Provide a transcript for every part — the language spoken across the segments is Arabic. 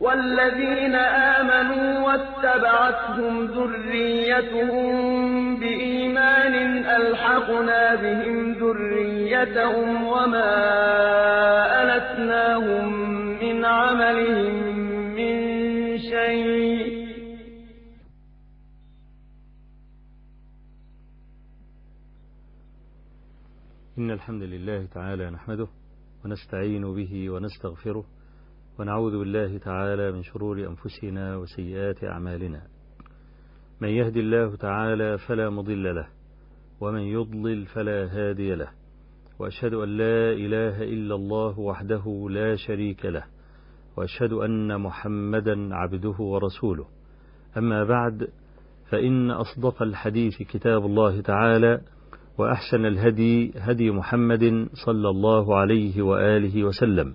والذين آمنوا واتبعتهم ذريتهم بإيمان ألحقنا بهم ذريتهم وما ألتناهم من عملهم من شيء. إن الحمد لله تعالى نحمده ونستعين به ونستغفره ونعوذ بالله تعالى من شرور أنفسنا وسيئات أعمالنا. من يهد الله تعالى فلا مضل له ومن يضلل فلا هادي له. وأشهد أن لا إله إلا الله وحده لا شريك له وأشهد أن محمدا عبده ورسوله. أما بعد فإن أصدق الحديث كتاب الله تعالى وأحسن الهدي هدي محمد صلى الله عليه وآله وسلم.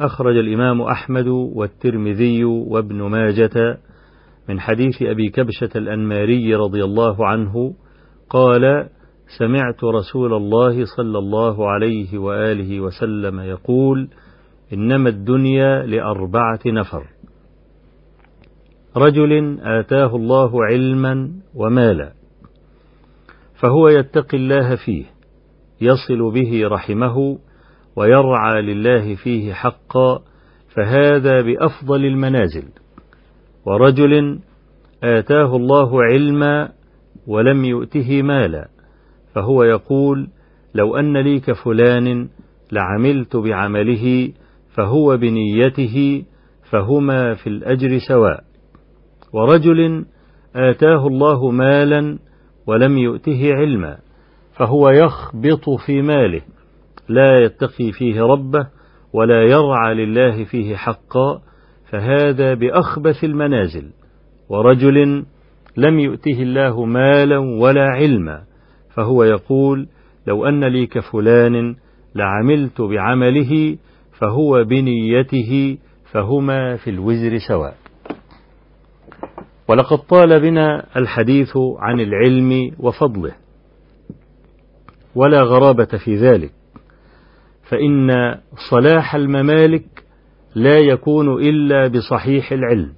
أخرج الإمام أحمد والترمذي وابن ماجة من حديث أبي كبشة الأنماري رضي الله عنه قال سمعت رسول الله صلى الله عليه وآله وسلم يقول إنما الدنيا لأربعة نفر. رجل آتاه الله علما ومالا فهو يتقي الله فيه يصل به رحمه ويرعى لله فيه حقا فهذا بأفضل المنازل. ورجل آتاه الله علما ولم يؤته مالا فهو يقول لو أن لي كفلان لعملت بعمله فهو بنيته فهما في الأجر سواء. ورجل آتاه الله مالا ولم يؤته علما فهو يخبط في ماله. لا يتقي فيه ربه ولا يرعى لله فيه حقا فهذا بأخبث المنازل. ورجل لم يؤته الله مالا ولا علما فهو يقول لو أن لي كفلان لعملت بعمله فهو بنيته فهما في الوزر سواء. ولقد طال بنا الحديث عن العلم وفضله. ولا غرابة في ذلك. فإن صلاح الممالك لا يكون إلا بصحيح العلم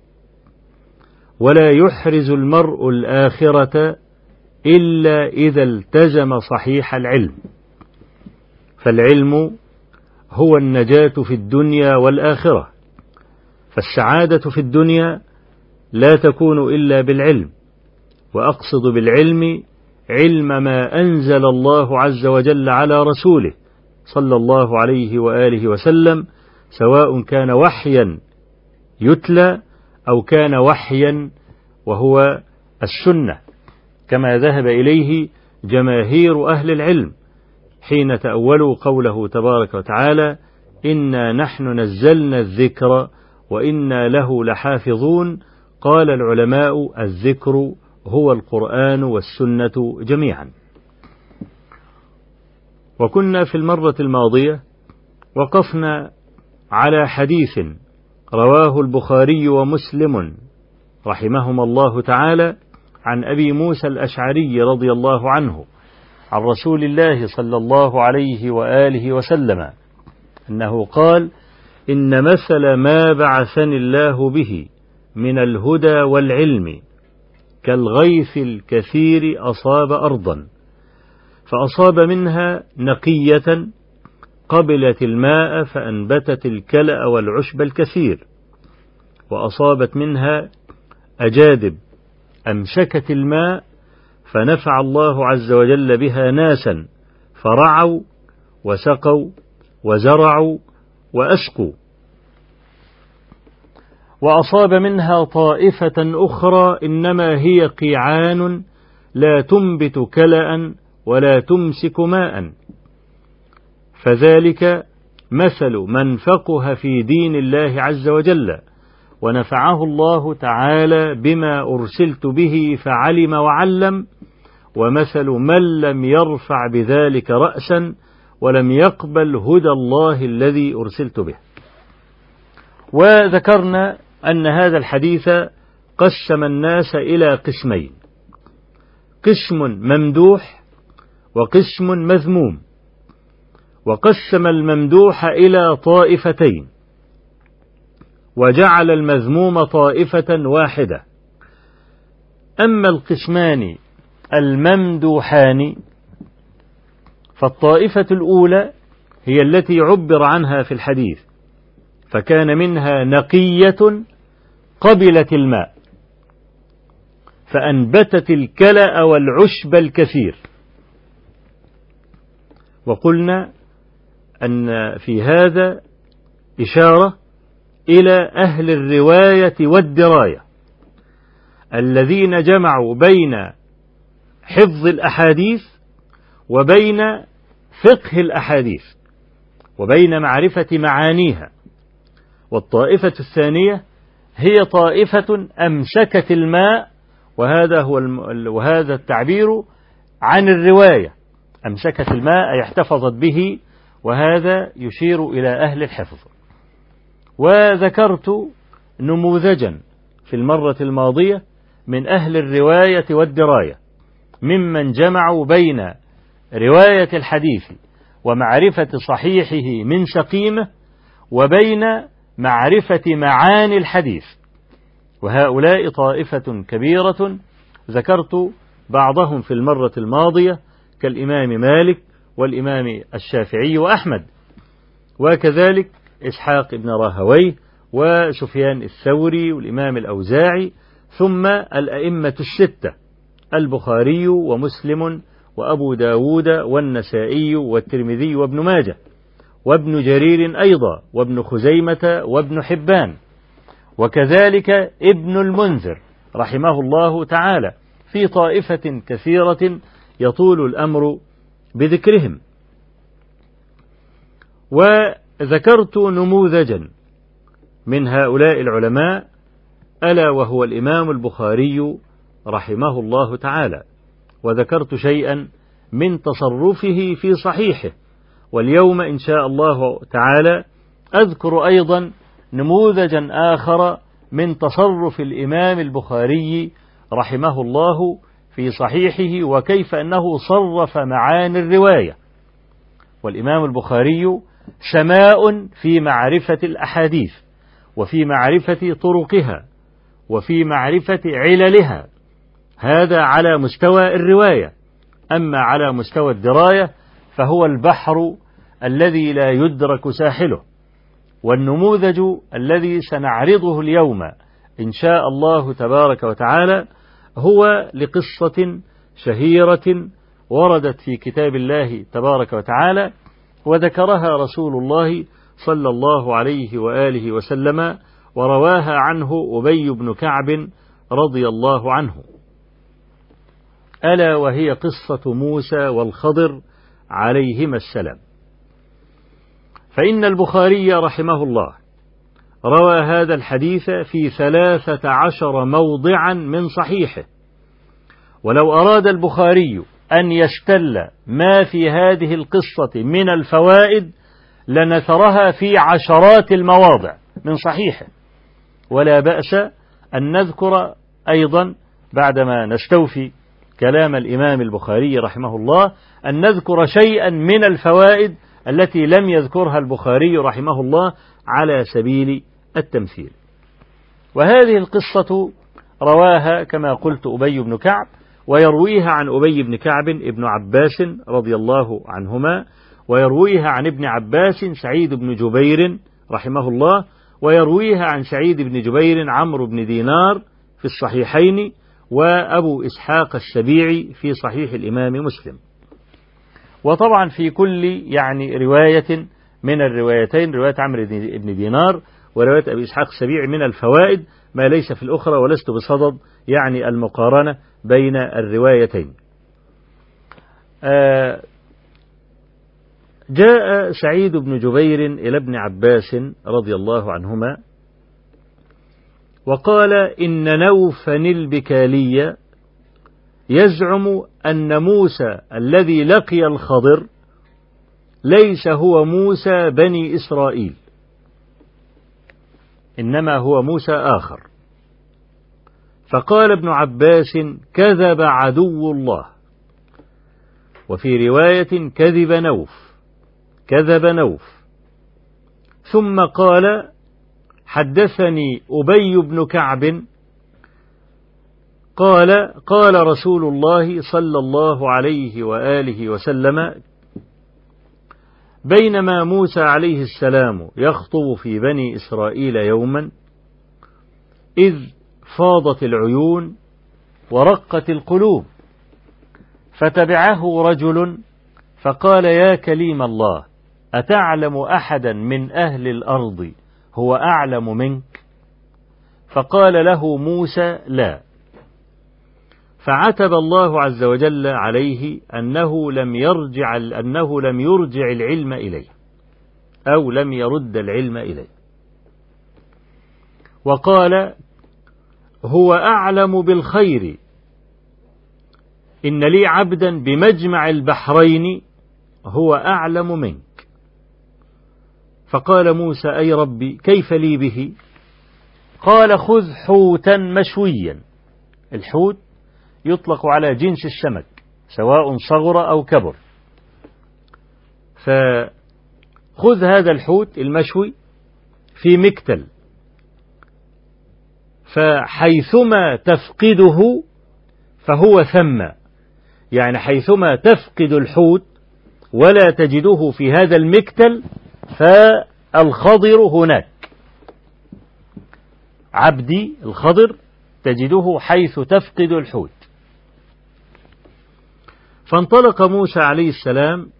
ولا يحرز المرء الآخرة إلا إذا التزم صحيح العلم. فالعلم هو النجاة في الدنيا والآخرة فالسعادة في الدنيا لا تكون إلا بالعلم وأقصد بالعلم علم ما أنزل الله عز وجل على رسوله. صلى الله عليه وآله وسلم سواء كان وحيا يتلى أو كان وحيا وهو السنة. كما ذهب إليه جماهير أهل العلم حين تأولوا قوله تبارك وتعالى إنا نحن نزلنا الذكر وإنا له لحافظون قال العلماء الذكر هو القرآن والسنة جميعا وكنا في المرة الماضية وقفنا على حديث رواه البخاري ومسلم رحمهما الله تعالى عن أبي موسى الأشعري رضي الله عنه عن رسول الله صلى الله عليه وآله وسلم أنه قال إن مثل ما بعثني الله به من الهدى والعلم كالغيث الكثير أصاب أرضا. فأصاب منها نقية قبلت الماء فأنبتت الكلأ والعشب الكثير وأصابت منها أجادب أمسكت الماء فنفع الله عز وجل بها ناسا فرعوا وسقوا وزرعوا وأسقوا. وأصاب منها طائفة أخرى إنما هي قيعان لا تنبت كلأ ولا تمسك ماء. فذلك مثل من فقه في دين الله عز وجل ونفعه الله تعالى بما أرسلت به فعلم وعلم ومثل من لم يرفع بذلك رأسا ولم يقبل هدى الله الذي أرسلت به. وذكرنا أن هذا الحديث قسم الناس إلى قسمين. قسم ممدوح وقسم مذموم. وقسم الممدوح إلى طائفتين. وجعل المذموم طائفة واحدة. أما القسمان الممدوحان فالطائفة الأولى هي التي عبر عنها في الحديث فكان منها نقية قبلت الماء فأنبتت الكلأ والعشب الكثير. وقلنا أن في هذا إشارة إلى أهل الرواية والدراية الذين جمعوا بين حفظ الأحاديث وبين فقه الأحاديث وبين معرفة معانيها والطائفة الثانية هي طائفة أمسكت الماء وهذا هو. وهذا التعبير عن الرواية أمسكت الماء أي احتفظت به وهذا يشير إلى أهل الحفظ. وذكرت نموذجا في المرة الماضية من أهل الرواية والدراية ممن جمعوا بين رواية الحديث ومعرفة صحيحه من سقيمه وبين معرفة معاني الحديث. وهؤلاء طائفة كبيرة ذكرت بعضهم في المرة الماضية كالإمام مالك والإمام الشافعي وأحمد. وكذلك إسحاق بن راهويه وسفيان الثوري والإمام الأوزاعي ثم الأئمة الستة البخاري ومسلم وأبو داود والنسائي والترمذي وابن ماجه وابن جرير أيضا وابن خزيمة وابن حبان. وكذلك ابن المنذر رحمه الله تعالى في طائفة كثيرة يطول الأمر بذكرهم. وذكرت نموذجا من هؤلاء العلماء ألا وهو الإمام البخاري رحمه الله تعالى. وذكرت شيئا من تصرفه في صحيحه. واليوم إن شاء الله تعالى أذكر أيضا نموذجا آخر من تصرف الإمام البخاري رحمه الله في صحيحه وكيف أنه صرف معاني الرواية. والإمام البخاري سماء في معرفة الأحاديث وفي معرفة طرقها وفي معرفة عللها. هذا على مستوى الرواية. أما على مستوى الدراية فهو البحر الذي لا يدرك ساحله والنموذج الذي سنعرضه اليوم إن شاء الله تبارك وتعالى هو لقصة شهيرة وردت في كتاب الله تبارك وتعالى وذكرها رسول الله صلى الله عليه وآله وسلم ورواها عنه أبي بن كعب رضي الله عنه. ألا وهي قصة موسى والخضر عليهما السلام. فإن البخاري رحمه الله روى هذا الحديث في ثلاثة عشر موضعا من صحيحه. ولو أراد البخاري أن يستل ما في هذه القصة من الفوائد لنثرها في عشرات المواضع من صحيحه. ولا بأس أن نذكر أيضا بعدما نستوفي كلام الإمام البخاري رحمه الله أن نذكر شيئا من الفوائد التي لم يذكرها البخاري رحمه الله على سبيل التمثيل. وهذه القصة رواها كما قلت أبي بن كعب ويرويها عن أبي بن كعب ابن عباس رضي الله عنهما ويرويها عن ابن عباس سعيد بن جبير رحمه الله ويرويها عن سعيد بن جبير عمرو بن دينار في الصحيحين وأبو إسحاق السبيعي في صحيح الإمام مسلم. وطبعا في كل يعني رواية من الروايتين رواية عمرو بن دينار ورواية أبي إسحاق السبيعي من الفوائد ما ليس في الأخرى ولست بصدد يعني المقارنة بين الروايتين. آه جاء سعيد بن جبير إلى ابن عباس رضي الله عنهما وقال إن نوفا البكالي يزعم أن موسى الذي لقي الخضر ليس هو موسى بني إسرائيل. إنما هو موسى آخر. فقال ابن عباس كذب عدو الله. وفي رواية كذب نوف. كذب نوف. ثم قال حدثني أبي بن كعب. قال قال رسول الله صلى الله عليه وآله وسلم بينما موسى عليه السلام يخطب في بني إسرائيل يوما إذ فاضت العيون ورقت القلوب فتبعه رجل فقال يا كليم الله أتعلم أحدا من أهل الأرض هو أعلم منك؟ فقال له موسى لا. فعتب الله عز وجل عليه أنه لم يرجع أنه لم يرجع العلم إليه أو لم يرد العلم إليه. وقال هو أعلم بالخير إن لي عبدا بمجمع البحرين هو أعلم منك. فقال موسى أي ربي كيف لي به؟ قال خذ حوتا مشويا. الحوت يطلق على جنس السمك سواء صغر أو كبر. فخذ هذا الحوت المشوي في مكتل. فحيثما تفقده فهو ثم. يعني حيثما تفقد الحوت ولا تجده في هذا المكتل فالخضر هناك. عبدي الخضر تجده حيث تفقد الحوت. فانطلق موسى عليه السلام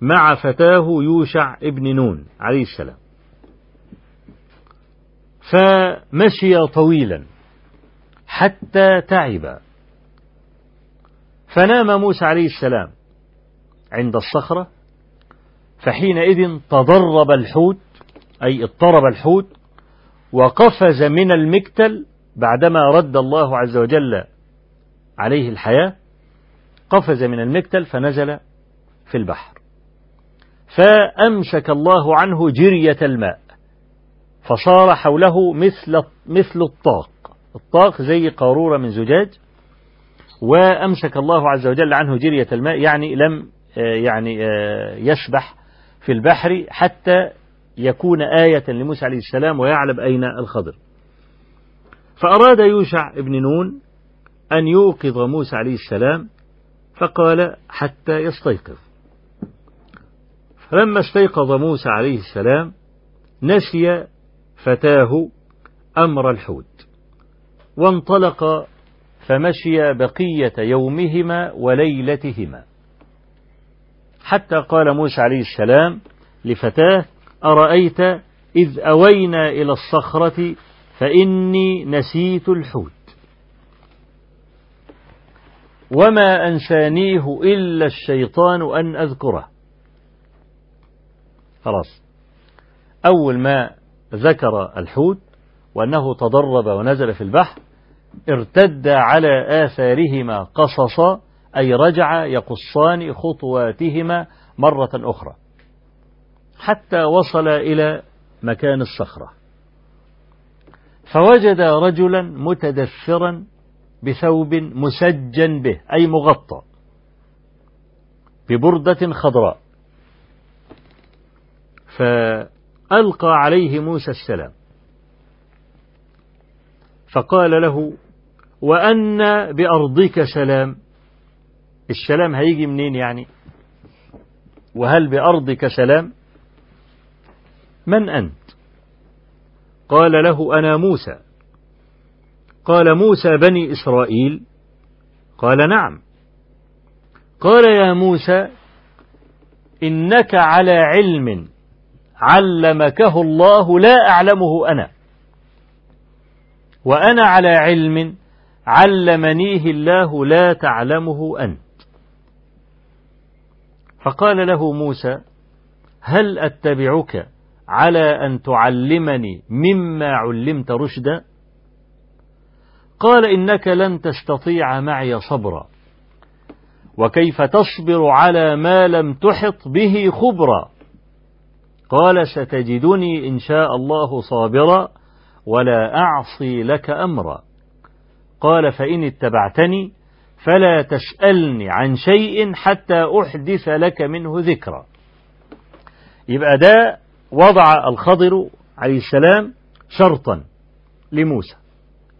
مع فتاه يوشع ابن نون عليه السلام. فمشي طويلا حتى تعب. فنام موسى عليه السلام عند الصخرة فحينئذ تضرب الحوت أي اضطرب الحوت وقفز من المكتل بعدما رد الله عز وجل عليه الحياة. قفز من المكتل فنزل في البحر. فأمسك الله عنه جرية الماء فصار حوله مثل مثل الطاق. الطاق زي قارورة من زجاج وأمسك الله عز وجل عنه جرية الماء يعني لم يعني يسبح في البحر حتى يكون آية لموسى عليه السلام ويعلم أين الخضر. فأراد يوشع ابن نون أن يوقظ موسى عليه السلام فقال حتى يستيقظ. فلما استيقظ موسى عليه السلام نسي فتاه أمر الحوت وانطلق فمشي بقية يومهما وليلتهما. حتى قال موسى عليه السلام لفتاه أرأيت إذ أوينا إلى الصخرة فإني نسيت الحوت. وما أنسانيه إلا الشيطان أن أذكره. خلاص. أول ما ذكر الحوت وأنه تضرب ونزل في البحر ارتد على آثارهما قصصا أي رجع يقصان خطواتهما مرة أخرى حتى وصل إلى مكان الصخرة. فوجد رجلا متدثرا بثوب مسجن به أي مغطى ببردة خضراء. فألقى عليه موسى السلام. فقال له وأن بأرضك سلام. السلام هيجي منين يعني؟ وهل بأرضك سلام؟ من أنت؟ قال له أنا موسى. قال موسى بني إسرائيل؟ قال نعم. قال يا موسى إنك على علم علمكه الله لا أعلمه أنا. وأنا على علم علمنيه الله لا تعلمه أنت. فقال له موسى هل أتبعك على أن تعلمني مما علمت رشدا؟ قال إنك لن تستطيع معي صبرا. وكيف تصبر على ما لم تحط به خبرا؟ قال ستجدني إن شاء الله صابرا ولا أعصي لك أمرا. قال فإن اتبعتني فلا تسألني عن شيء حتى أحدث لك منه ذكرا. يبقى ده وضع الخضر عليه السلام شرطا لموسى.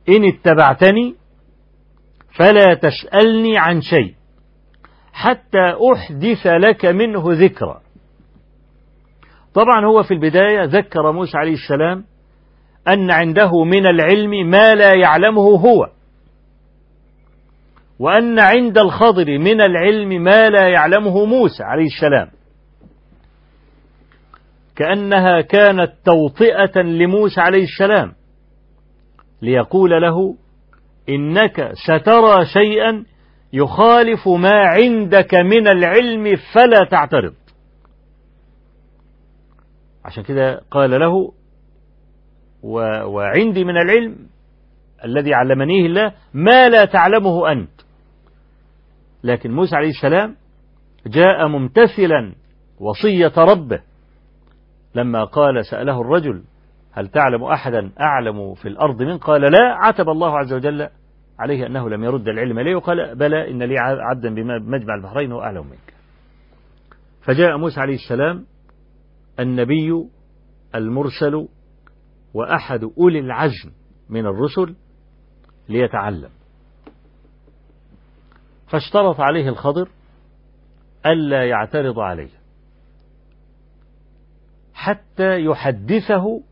إن اتبعتني فلا تسألني عن شيء حتى أحدث لك منه ذكرا. طبعا هو في البداية ذكر موسى عليه السلام أن عنده من العلم ما لا يعلمه هو وأن عند الخضر من العلم ما لا يعلمه موسى عليه السلام كأنها كانت توطئة لموسى عليه السلام. ليقول له إنك سترى شيئا يخالف ما عندك من العلم فلا تعترض. عشان كده قال له وعندي من العلم الذي علمنيه الله ما لا تعلمه أنت. لكن موسى عليه السلام جاء ممتثلا وصية ربه لما قال سأله الرجل هل تعلم أحدا أعلم في الأرض من؟ قال لا عتب الله عز وجل عليه أنه لم يرد العلم إليه وقال بلى إن لي عبدا بمجمع البحرين هو أعلم منك. فجاء موسى عليه السلام النبي المرسل وأحد أولي العزم من الرسل ليتعلم. فاشترط عليه الخضر ألا يعترض عليه حتى يحدثه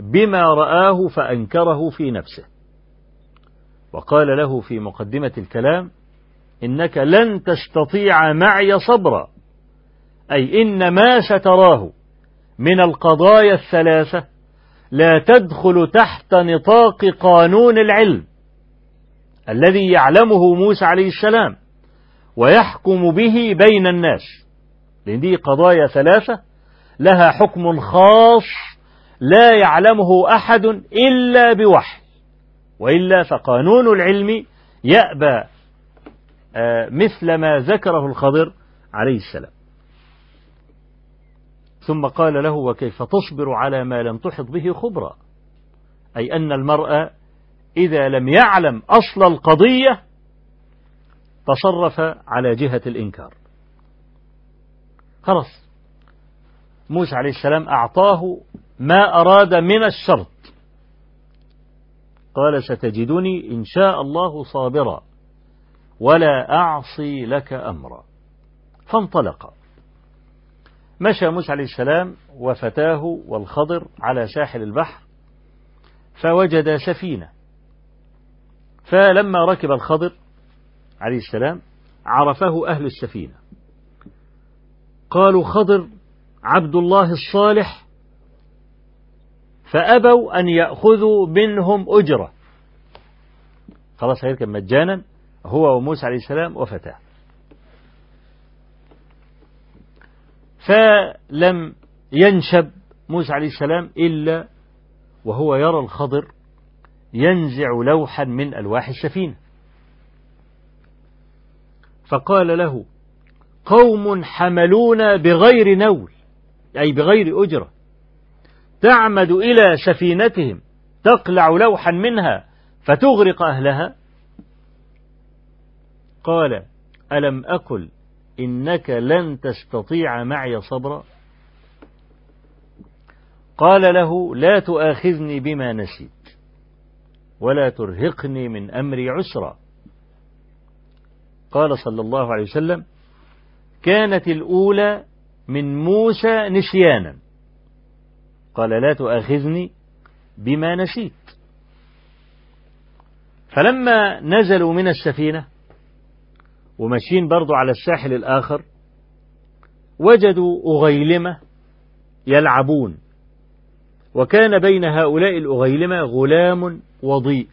بما رآه فأنكره في نفسه. وقال له في مقدمة الكلام إنك لن تستطيع معي صبرا أي إن ما ستراه من القضايا الثلاثة لا تدخل تحت نطاق قانون العلم الذي يعلمه موسى عليه السلام ويحكم به بين الناس. لأن دي قضايا ثلاثة لها حكم خاص لا يعلمه أحد إلا بوحي وإلا فقانون العلم يأبى مثل ما ذكره الخضر عليه السلام. ثم قال له وكيف تصبر على ما لم تحط به خبرا؟ أي أن المرأة إذا لم يعلم أصل القضية تصرف على جهة الإنكار. خلاص. موسى عليه السلام أعطاه ما أراد من الشرط. قال ستجدني إن شاء الله صابرا ولا أعصي لك أمرا. فانطلقا مشى موسى عليه السلام وفتاه والخضر على ساحل البحر فوجد سفينة. فلما ركب الخضر عليه السلام عرفه أهل السفينة. قالوا خضر عبد الله الصالح فأبوا أن يأخذوا منهم أجرة. خلاص هيركب مجانا. هو وموسى عليه السلام وفتاه فلم ينشب موسى عليه السلام إلا وهو يرى الخضر ينزع لوحا من ألواح السفينة. فقال له قوم حملونا بغير نول أي بغير أجرة. تعمد إلى سفينتهم تقلع لوحا منها فتغرق أهلها؟ قال ألم أقل إنك لن تستطيع معي صبرا؟ قال له لا تؤاخذني بما نسيت ولا ترهقني من أمري عسرا. قال صلى الله عليه وسلم كانت الأولى من موسى نسيانا. قال لا تؤاخذني بما نسيت. فلما نزلوا من السفينة وماشيين برضو على الساحل الآخر وجدوا أغيلمة يلعبون. وكان بين هؤلاء الأغيلمة غلام وضيء.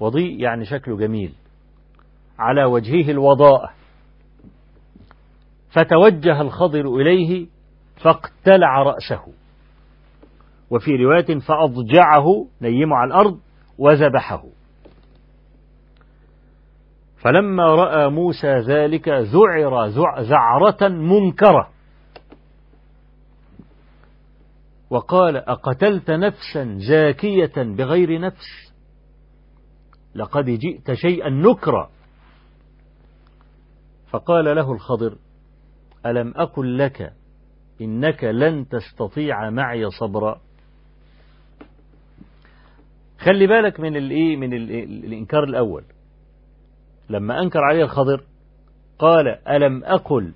وضيء يعني شكله جميل على وجهه الوضاءة فتوجه الخضر إليه فاقتلع رأسه. وفي رواية فأضجعه نيمه على الأرض وذبحه. فلما رأى موسى ذلك ذعر ذعرة منكرة. وقال أقتلت نفسا زاكية بغير نفس؟ لقد جئت شيئا نكرا. فقال له الخضر ألم أقل لك إنك لن تستطيع معي صبرا؟ خلي بالك من الايه من الإنكار الأول. لما أنكر عليه الخضر قال ألم أقل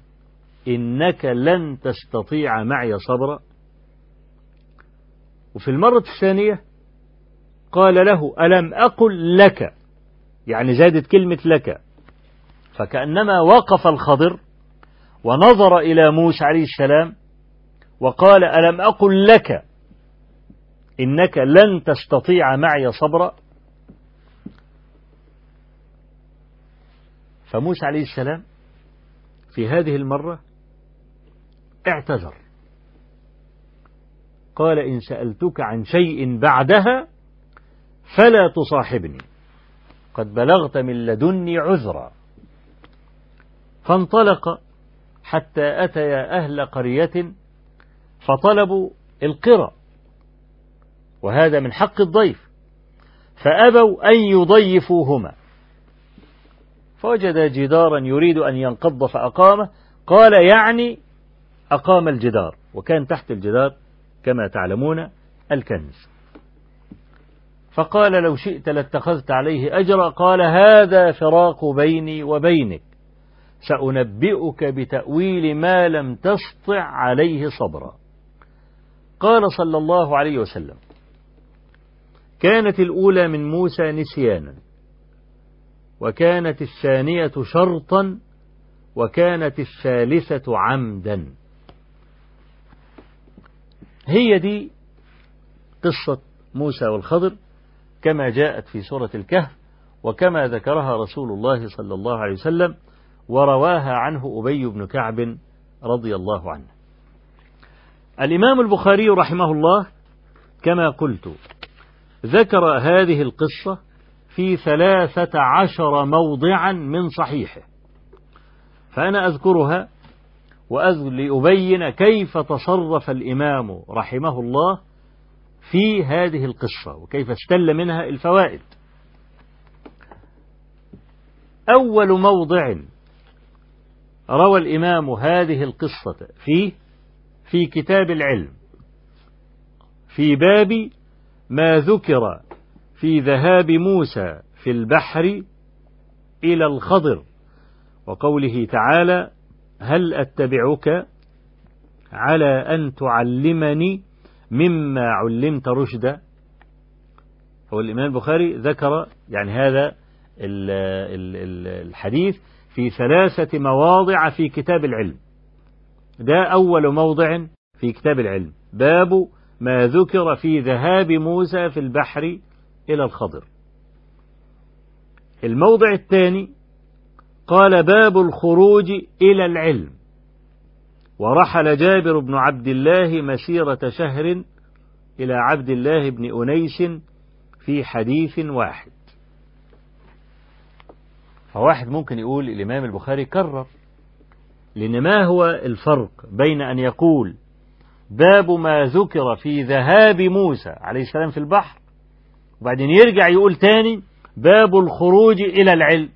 إنك لن تستطيع معي صبرا؟ وفي المرة الثانية قال له ألم أقل لك؟ يعني زادت كلمة لك. فكأنما وقف الخضر ونظر إلى موسى عليه السلام وقال ألم أقل لك؟ إنك لن تستطيع معي صبرا. فموسى عليه السلام في هذه المرة اعتذر. قال إن سألتك عن شيء بعدها فلا تصاحبني. قد بلغت من لدني عذرا. فانطلق حتى أتيا أهل قرية فطلبوا القرى. وهذا من حق الضيف. فأبوا أن يضيفوهما. فوجد جدارا يريد أن ينقض فأقامه. قال يعني أقام الجدار. وكان تحت الجدار كما تعلمون الكنز. فقال لو شئت لاتخذت عليه أجرا. قال هذا فراق بيني وبينك. سأنبئك بتأويل ما لم تسطع عليه صبرا. قال صلى الله عليه وسلم كانت الأولى من موسى نسيانا وكانت الثانية شرطا وكانت الثالثة عمدا. هي دي قصة موسى والخضر كما جاءت في سورة الكهف وكما ذكرها رسول الله صلى الله عليه وسلم ورواها عنه أبي بن كعب رضي الله عنه. الإمام البخاري رحمه الله كما قلت ذكر هذه القصة في ثلاثة عشر موضعا من صحيحه. فأنا أذكرها لأبين كيف تصرف الإمام رحمه الله في هذه القصة وكيف استل منها الفوائد. أول موضع روى الإمام هذه القصة فيه في كتاب العلم في باب ما ذكر في ذهاب موسى في البحر إلى الخضر وقوله تعالى هل أتبعك على أن تعلمني مما علمت رشدا؟ هو الإمام البخاري ذكر يعني هذا الحديث في ثلاثة مواضع في كتاب العلم. ده أول موضع في كتاب العلم. باب ما ذكر في ذهاب موسى في البحر إلى الخضر. الموضع الثاني قال باب الخروج إلى العلم. ورحل جابر بن عبد الله مسيرة شهر إلى عبد الله بن أنيس في حديث واحد. فواحد ممكن يقول الإمام البخاري كرر لأن ما هو الفرق بين أن يقول باب ما ذكر في ذهاب موسى عليه السلام في البحر. وبعدين يرجع يقول تاني باب الخروج إلى العلم.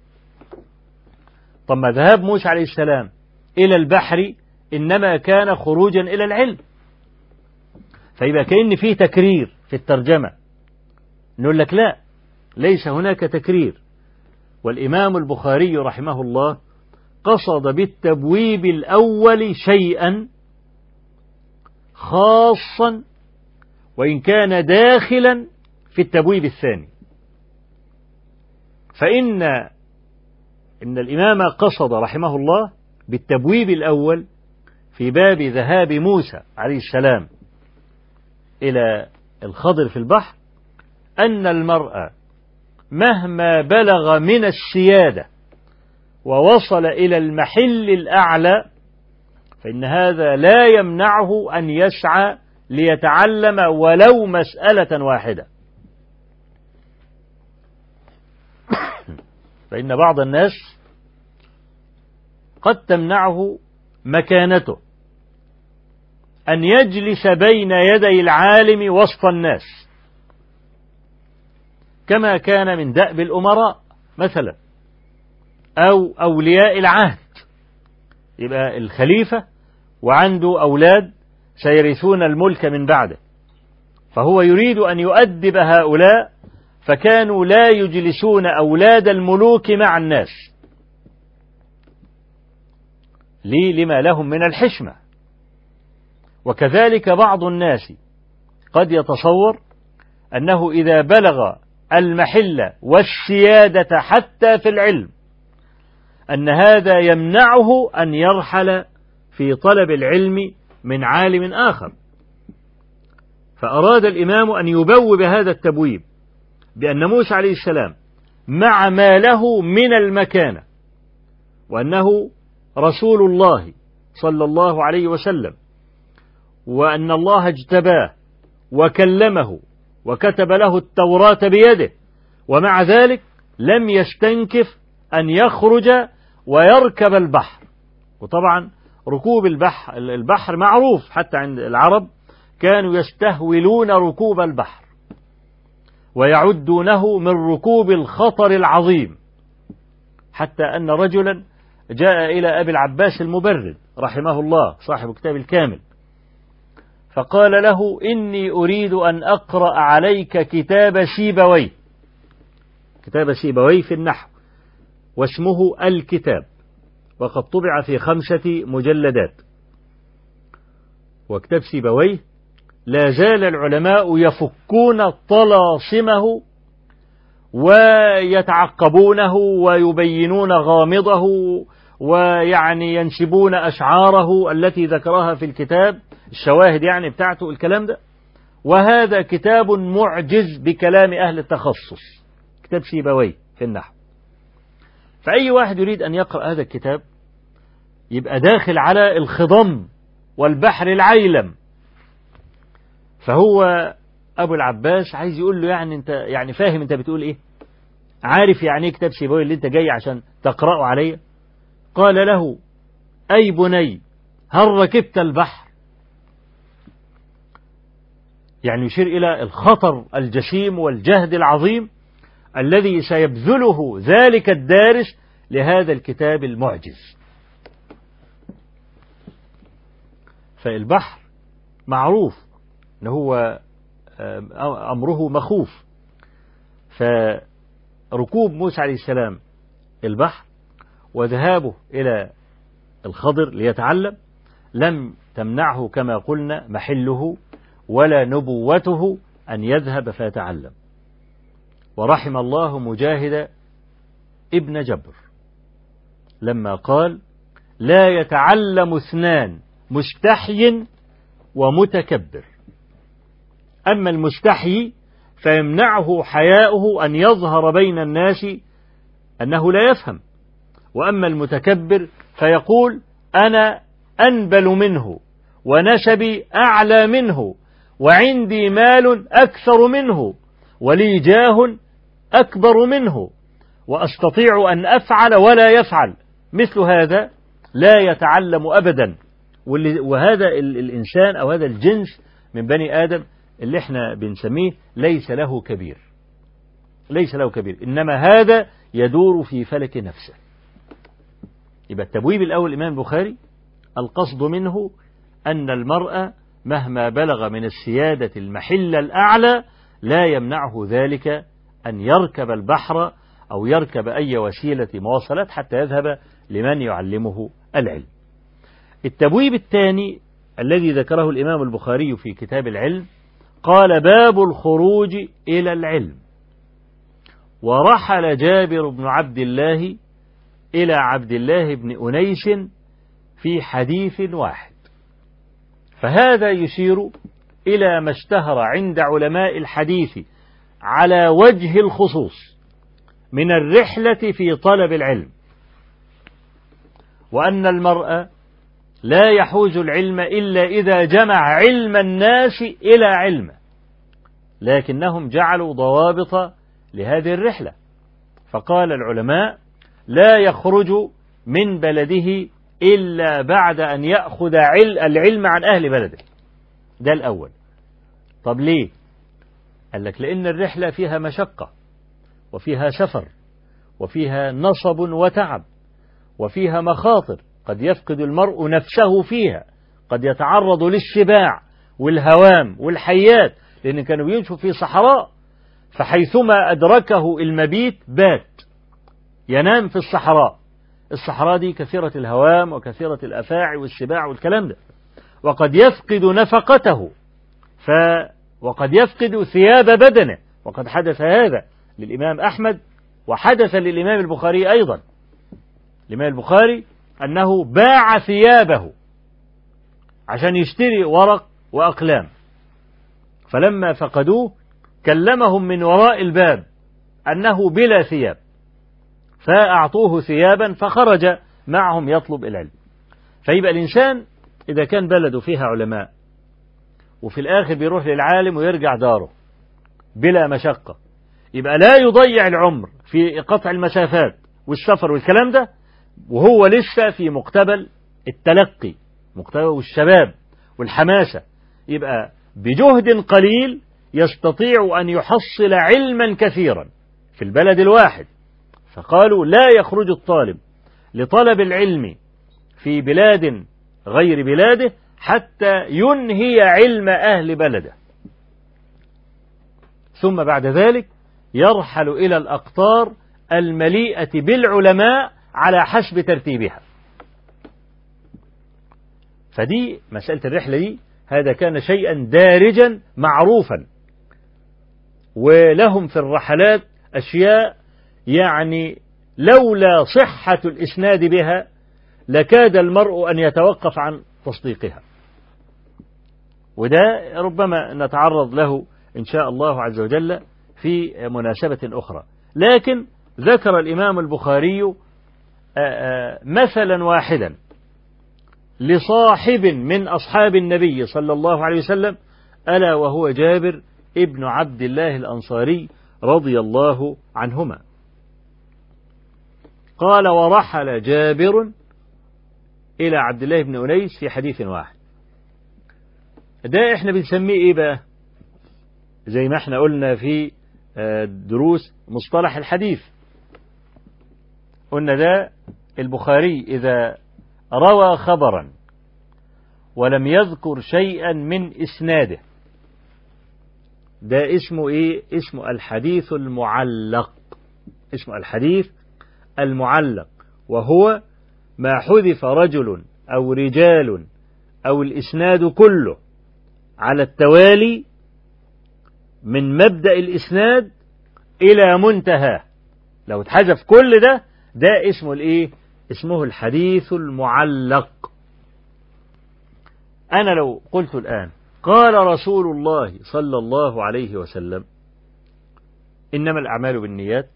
طب ما ذهاب موسى عليه السلام إلى البحر إنما كان خروجا إلى العلم. فيبقى كأن فيه تكرير في الترجمة. نقول لك لا ليس هناك تكرير. والإمام البخاري رحمه الله قصد بالتبويب الأول شيئا خاصا وإن كان داخلا في التبويب الثاني. فإن إن الإمام قصد رحمه الله بالتبويب الأول في باب ذهاب موسى عليه السلام إلى الخضر في البحر أن المرأة مهما بلغ من السيادة ووصل إلى المحل الأعلى فإن هذا لا يمنعه أن يسعى ليتعلم ولو مسألة واحدة. فإن بعض الناس قد تمنعه مكانته أن يجلس بين يدي العالم وسط الناس. كما كان من دأب الأمراء مثلا أو أولياء العهد. يبقى الخليفة وعنده أولاد سيرثون الملك من بعده. فهو يريد أن يؤدب هؤلاء فكانوا لا يجلسون أولاد الملوك مع الناس. لي لما لهم من الحشمة. وكذلك بعض الناس قد يتصور أنه إذا بلغ المحل والسيادة حتى في العلم أن هذا يمنعه أن يرحل في طلب العلم من عالم آخر. فأراد الإمام أن يبوب هذا التبويب بأن موسى عليه السلام مع ما له من المكانة وأنه رسول الله صلى الله عليه وسلم وأن الله اجتباه وكلمه وكتب له التوراة بيده ومع ذلك لم يستنكف أن يخرج ويركب البحر. وطبعا ركوب البحر, البحر معروف حتى عند العرب كانوا يستهولون ركوب البحر. ويعدونه من ركوب الخطر العظيم. حتى أن رجلا جاء إلى أبي العباس المبرد رحمه الله صاحب كتاب الكامل. فقال له إني أريد أن أقرأ عليك كتاب سيبوي كتاب سيبوي في النحو. واسمه الكتاب وقد طبع في خمسة مجلدات. وكتاب سيبويه لا زال العلماء يفكون طلاسمه ويتعقبونه ويبينون غامضه ويعني ينسبون أشعاره التي ذكرها في الكتاب الشواهد يعني بتاعته الكلام ده. وهذا كتاب معجز بكلام أهل التخصص. كتاب سيبويه في النحو. فأي واحد يريد أن يقرأ هذا الكتاب يبقى داخل على الخضم والبحر العيلم. فهو أبو العباس عايز يقول له يعني أنت يعني فاهم أنت بتقول إيه؟ عارف يعني إيه كتاب سيبوي اللي أنت جاي عشان تقرأه عليا قال له أي بني هل ركبت البحر؟ يعني يشير إلى الخطر الجسيم والجهد العظيم. الذي سيبذله ذلك الدارس لهذا الكتاب المعجز. فالبحر معروف ان هو أمره مخوف. فركوب موسى عليه السلام البحر وذهابه إلى الخضر ليتعلم لم تمنعه كما قلنا محله ولا نبوته أن يذهب فيتعلم. ورحم الله مجاهد ابن جبر. لما قال لا يتعلم اثنان مستحي ومتكبر. أما المستحي فيمنعه حياؤه أن يظهر بين الناس أنه لا يفهم. وأما المتكبر فيقول أنا أنبل منه ونسبي أعلى منه وعندي مال أكثر منه ولي جاه أكبر منه وأستطيع أن أفعل ولا يفعل. مثل هذا لا يتعلم أبدا. وهذا الإنسان أو هذا الجنس من بني آدم اللي إحنا بنسميه ليس له كبير. ليس له كبير. إنما هذا يدور في فلك نفسه. يبقى التبويب الأول الإمام البخاري القصد منه أن المرأة مهما بلغ من السيادة المحل الأعلى لا يمنعه ذلك أن يركب البحر أو يركب أي وسيلة مواصلات حتى يذهب لمن يعلمه العلم. التبويب الثاني الذي ذكره الإمام البخاري في كتاب العلم قال باب الخروج إلى العلم. ورحل جابر بن عبد الله إلى عبد الله بن أنيس في حديث واحد. فهذا يشير إلى ما اشتهر عند علماء الحديث على وجه الخصوص من الرحلة في طلب العلم. وأن المرء لا يحوز العلم إلا إذا جمع علم الناس إلى علمه لكنهم جعلوا ضوابط لهذه الرحلة. فقال العلماء لا يخرج من بلده إلا بعد أن يأخذ العلم عن أهل بلده. ده الأول. طب ليه؟ قال لك لأن الرحلة فيها مشقة وفيها سفر وفيها نصب وتعب وفيها مخاطر. قد يفقد المرء نفسه فيها قد يتعرض للشباع والهوام والحيات لأن كانوا بيمشوا في صحراء فحيثما أدركه المبيت بات ينام في الصحراء. الصحراء دي كثيرة الهوام وكثيرة الأفاعي والسباع والكلام ده. وقد يفقد نفقته ف وقد يفقد ثياب بدنه. وقد حدث هذا للإمام أحمد وحدث للإمام البخاري أيضا. الإمام البخاري أنه باع ثيابه عشان يشتري ورق وأقلام. فلما فقدوه كلمهم من وراء الباب أنه بلا ثياب. فأعطوه ثيابا فخرج معهم يطلب العلم. فيبقى الإنسان إذا كان بلده فيها علماء وفي الآخر بيروح للعالم ويرجع داره بلا مشقة. يبقى لا يضيع العمر في قطع المسافات والسفر والكلام ده وهو لسه في مقتبل التلقي مقتبل الشباب والحماسة. يبقى بجهد قليل يستطيع أن يحصل علما كثيرا في البلد الواحد. فقالوا لا يخرج الطالب لطلب العلم في بلاد غير بلاده حتى ينهي علم أهل بلده. ثم بعد ذلك يرحل إلى الأقطار المليئة بالعلماء على حسب ترتيبها. فدي مسألة الرحلة دي هذا كان شيئا دارجا معروفا. ولهم في الرحلات أشياء يعني لولا صحة الإسناد بها لكاد المرء أن يتوقف عن تصديقها. وده ربما نتعرض له إن شاء الله عز وجل في مناسبة أخرى. لكن ذكر الإمام البخاري مثلا واحدا لصاحب من أصحاب النبي صلى الله عليه وسلم ألا وهو جابر ابن عبد الله الأنصاري رضي الله عنهما. قال ورحل جابر إلى عبد الله بن أنيس في حديث واحد. ده إحنا بنسميه إيه بقى؟ زي ما إحنا قلنا في دروس مصطلح الحديث. قلنا ده البخاري إذا روى خبرا ولم يذكر شيئا من إسناده. ده اسمه إيه؟ اسمه الحديث المعلق. اسمه الحديث المعلق. وهو ما حذف رجل أو رجال أو الإسناد كله. على التوالي من مبدأ الإسناد إلى منتهى. لو اتحذف كل ده ده اسمه الإيه؟ اسمه الحديث المعلق. أنا لو قلت الآن قال رسول الله صلى الله عليه وسلم إنما الأعمال بالنيات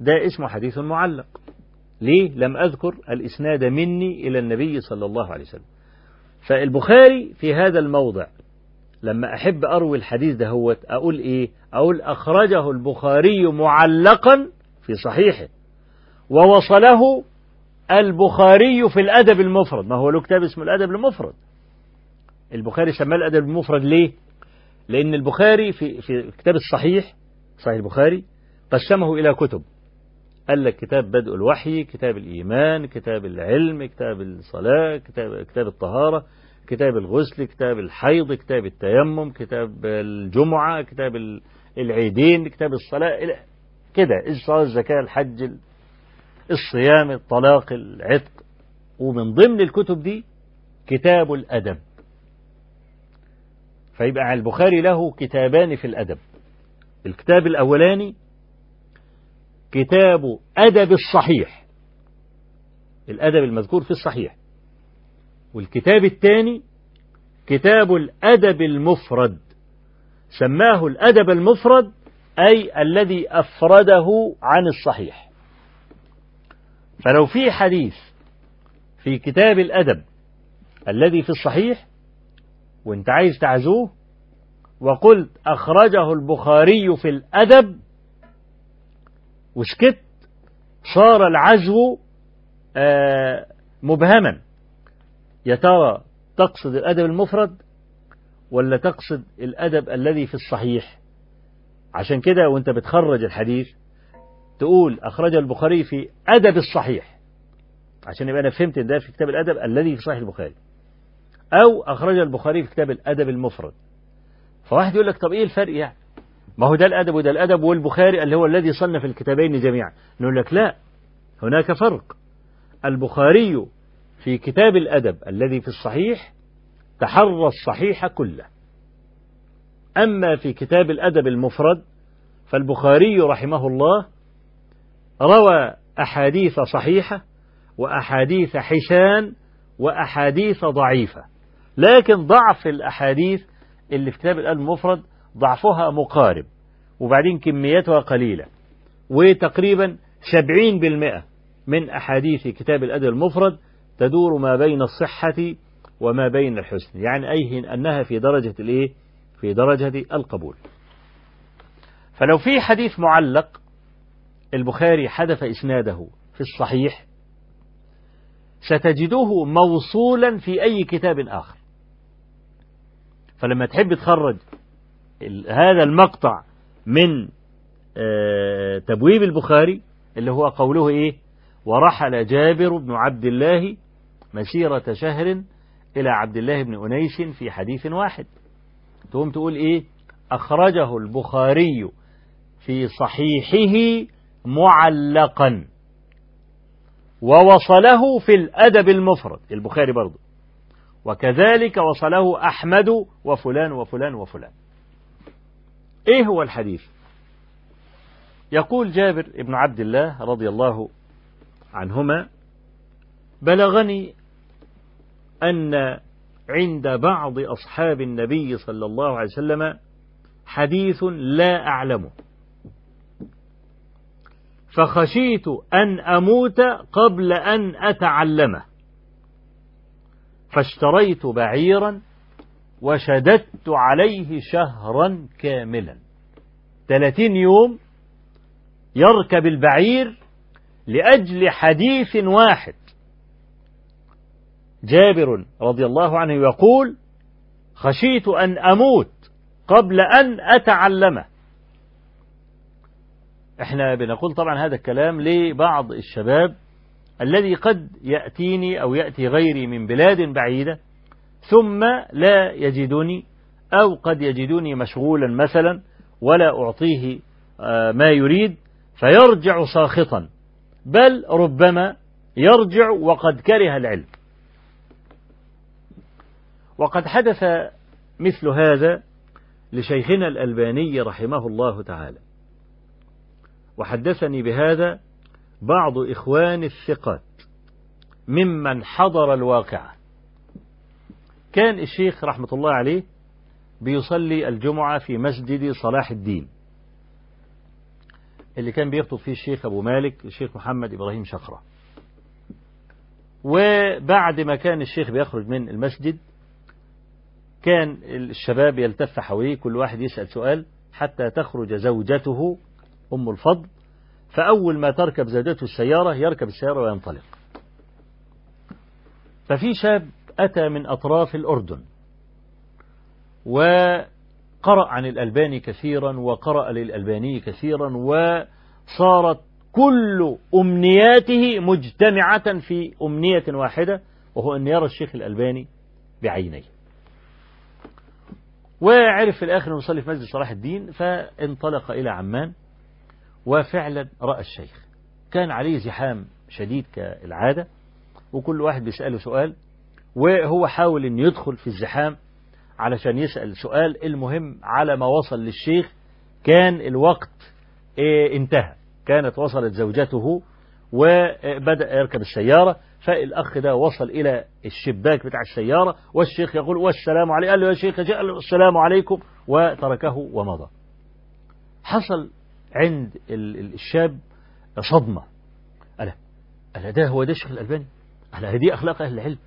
ده اسمه حديث معلق. ليه؟ لم أذكر الإسناد مني إلى النبي صلى الله عليه وسلم. فالبخاري في هذا الموضع لما أحب أروي الحديث ده هو أقول إيه؟ أقول أخرجه البخاري معلقا في صحيحه. ووصله البخاري في الأدب المفرد. ما هو له كتاب اسمه الأدب المفرد. البخاري سماه الأدب المفرد ليه؟ لأن البخاري في, في كتاب الصحيح صحيح البخاري قسمه إلى كتب. قال لك كتاب بدء الوحي كتاب الإيمان كتاب العلم كتاب الصلاة كتاب, كتاب الطهارة. كتاب الغسل كتاب الحيض كتاب التيمم كتاب الجمعة كتاب العيدين كتاب الصلاة كده. الصلاة الزكاة الحج الصيام الطلاق العتق. ومن ضمن الكتب دي كتاب الأدب. فيبقى البخاري له كتابان في الأدب. الكتاب الأولاني كتاب أدب الصحيح. الأدب المذكور في الصحيح. والكتاب الثاني كتاب الأدب المفرد. سماه الأدب المفرد أي الذي أفرده عن الصحيح. فلو في حديث في كتاب الأدب الذي في الصحيح وانت عايز تعزوه وقلت أخرجه البخاري في الأدب وسكت صار العزو آه مبهما. يا ترى تقصد الأدب المفرد ولا تقصد الأدب الذي في الصحيح؟ عشان كده وانت بتخرج الحديث تقول أخرج البخاري في أدب الصحيح. عشان يبقى أنا فهمت ده في كتاب الأدب الذي في صحيح البخاري. أو أخرج البخاري في كتاب الأدب المفرد. فواحد يقول لك طب إيه الفرق يعني؟ ما هو ده الأدب وده الأدب والبخاري اللي هو الذي صنف الكتابين جميعا. نقول لك لا هناك فرق. البخاري في كتاب الأدب الذي في الصحيح تحرى الصحيح كله. أما في كتاب الأدب المفرد فالبخاري رحمه الله روى أحاديث صحيحة وأحاديث حسان وأحاديث ضعيفة لكن ضعف الأحاديث اللي في كتاب الأدب المفرد ضعفها مقارب وبعدين كميتها قليلة وتقريبا سبعين بالمئة من أحاديث كتاب الأدب المفرد تدور ما بين الصحة وما بين الحسن. يعني أي أنها في درجة الإيه؟ في درجة القبول. فلو في حديث معلق البخاري حذف إسناده في الصحيح ستجده موصولا في أي كتاب آخر. فلما تحب تخرج هذا المقطع من تبويب البخاري اللي هو قوله إيه؟ ورحل جابر بن عبد الله مسيرة شهر إلى عبد الله بن أنيس في حديث واحد. تقوم تقول إيه؟ أخرجه البخاري في صحيحه معلقا. ووصله في الأدب المفرد. البخاري برضه وكذلك وصله أحمد وفلان وفلان وفلان. إيه هو الحديث؟ يقول جابر بن عبد الله رضي الله عنهما بلغني أن عند بعض أصحاب النبي صلى الله عليه وسلم حديث لا أعلمه. فخشيت أن أموت قبل أن أتعلمه. فاشتريت بعيرا وشددت عليه شهرا كاملا. ثلاثين يوم يركب البعير لأجل حديث واحد. جابر رضي الله عنه يقول خشيت أن أموت قبل أن أتعلمه. إحنا بنقول طبعا هذا الكلام لبعض الشباب الذي قد يأتيني أو يأتي غيري من بلاد بعيدة ثم لا يجدني أو قد يجدني مشغولا مثلا ولا أعطيه ما يريد فيرجع ساخطا بل ربما يرجع وقد كره العلم. وقد حدث مثل هذا لشيخنا الألباني رحمه الله تعالى. وحدثني بهذا بعض إخوان الثقات ممن حضر الواقعة. كان الشيخ رحمة الله عليه بيصلي الجمعة في مسجد صلاح الدين. اللي كان بيخطب فيه الشيخ أبو مالك الشيخ محمد إبراهيم شخرة وبعد ما كان الشيخ بيخرج من المسجد كان الشباب يلتف حواليه كل واحد يسأل سؤال حتى تخرج زوجته أم الفضل. فأول ما تركب زوجته السيارة يركب السيارة وينطلق. ففي شاب أتى من أطراف الأردن وقرأ عن الألباني كثيرا وقرأ للألباني كثيرا وصارت كل أمنياته مجتمعة في أمنية واحدة وهو أن يرى الشيخ الألباني بعينيه. وعرف في الآخر يصلي في مسجد صلاح الدين فانطلق إلى عمان وفعلا رأى الشيخ. كان عليه زحام شديد كالعادة وكل واحد بيسأله سؤال وهو حاول أن يدخل في الزحام علشان يسأل سؤال. المهم على ما وصل للشيخ كان الوقت إيه انتهى. كانت وصلت زوجته وبدأ يركب السيارة. فالأخ ده وصل إلى الشباك بتاع السيارة والشيخ يقول والسلام عليكم قال له يا شيخ له السلام عليكم وتركه ومضى. حصل عند الشاب صدمة. ألا ألا ده هو ده الشيخ الألباني؟ ألا هذه أخلاق أهل العلم.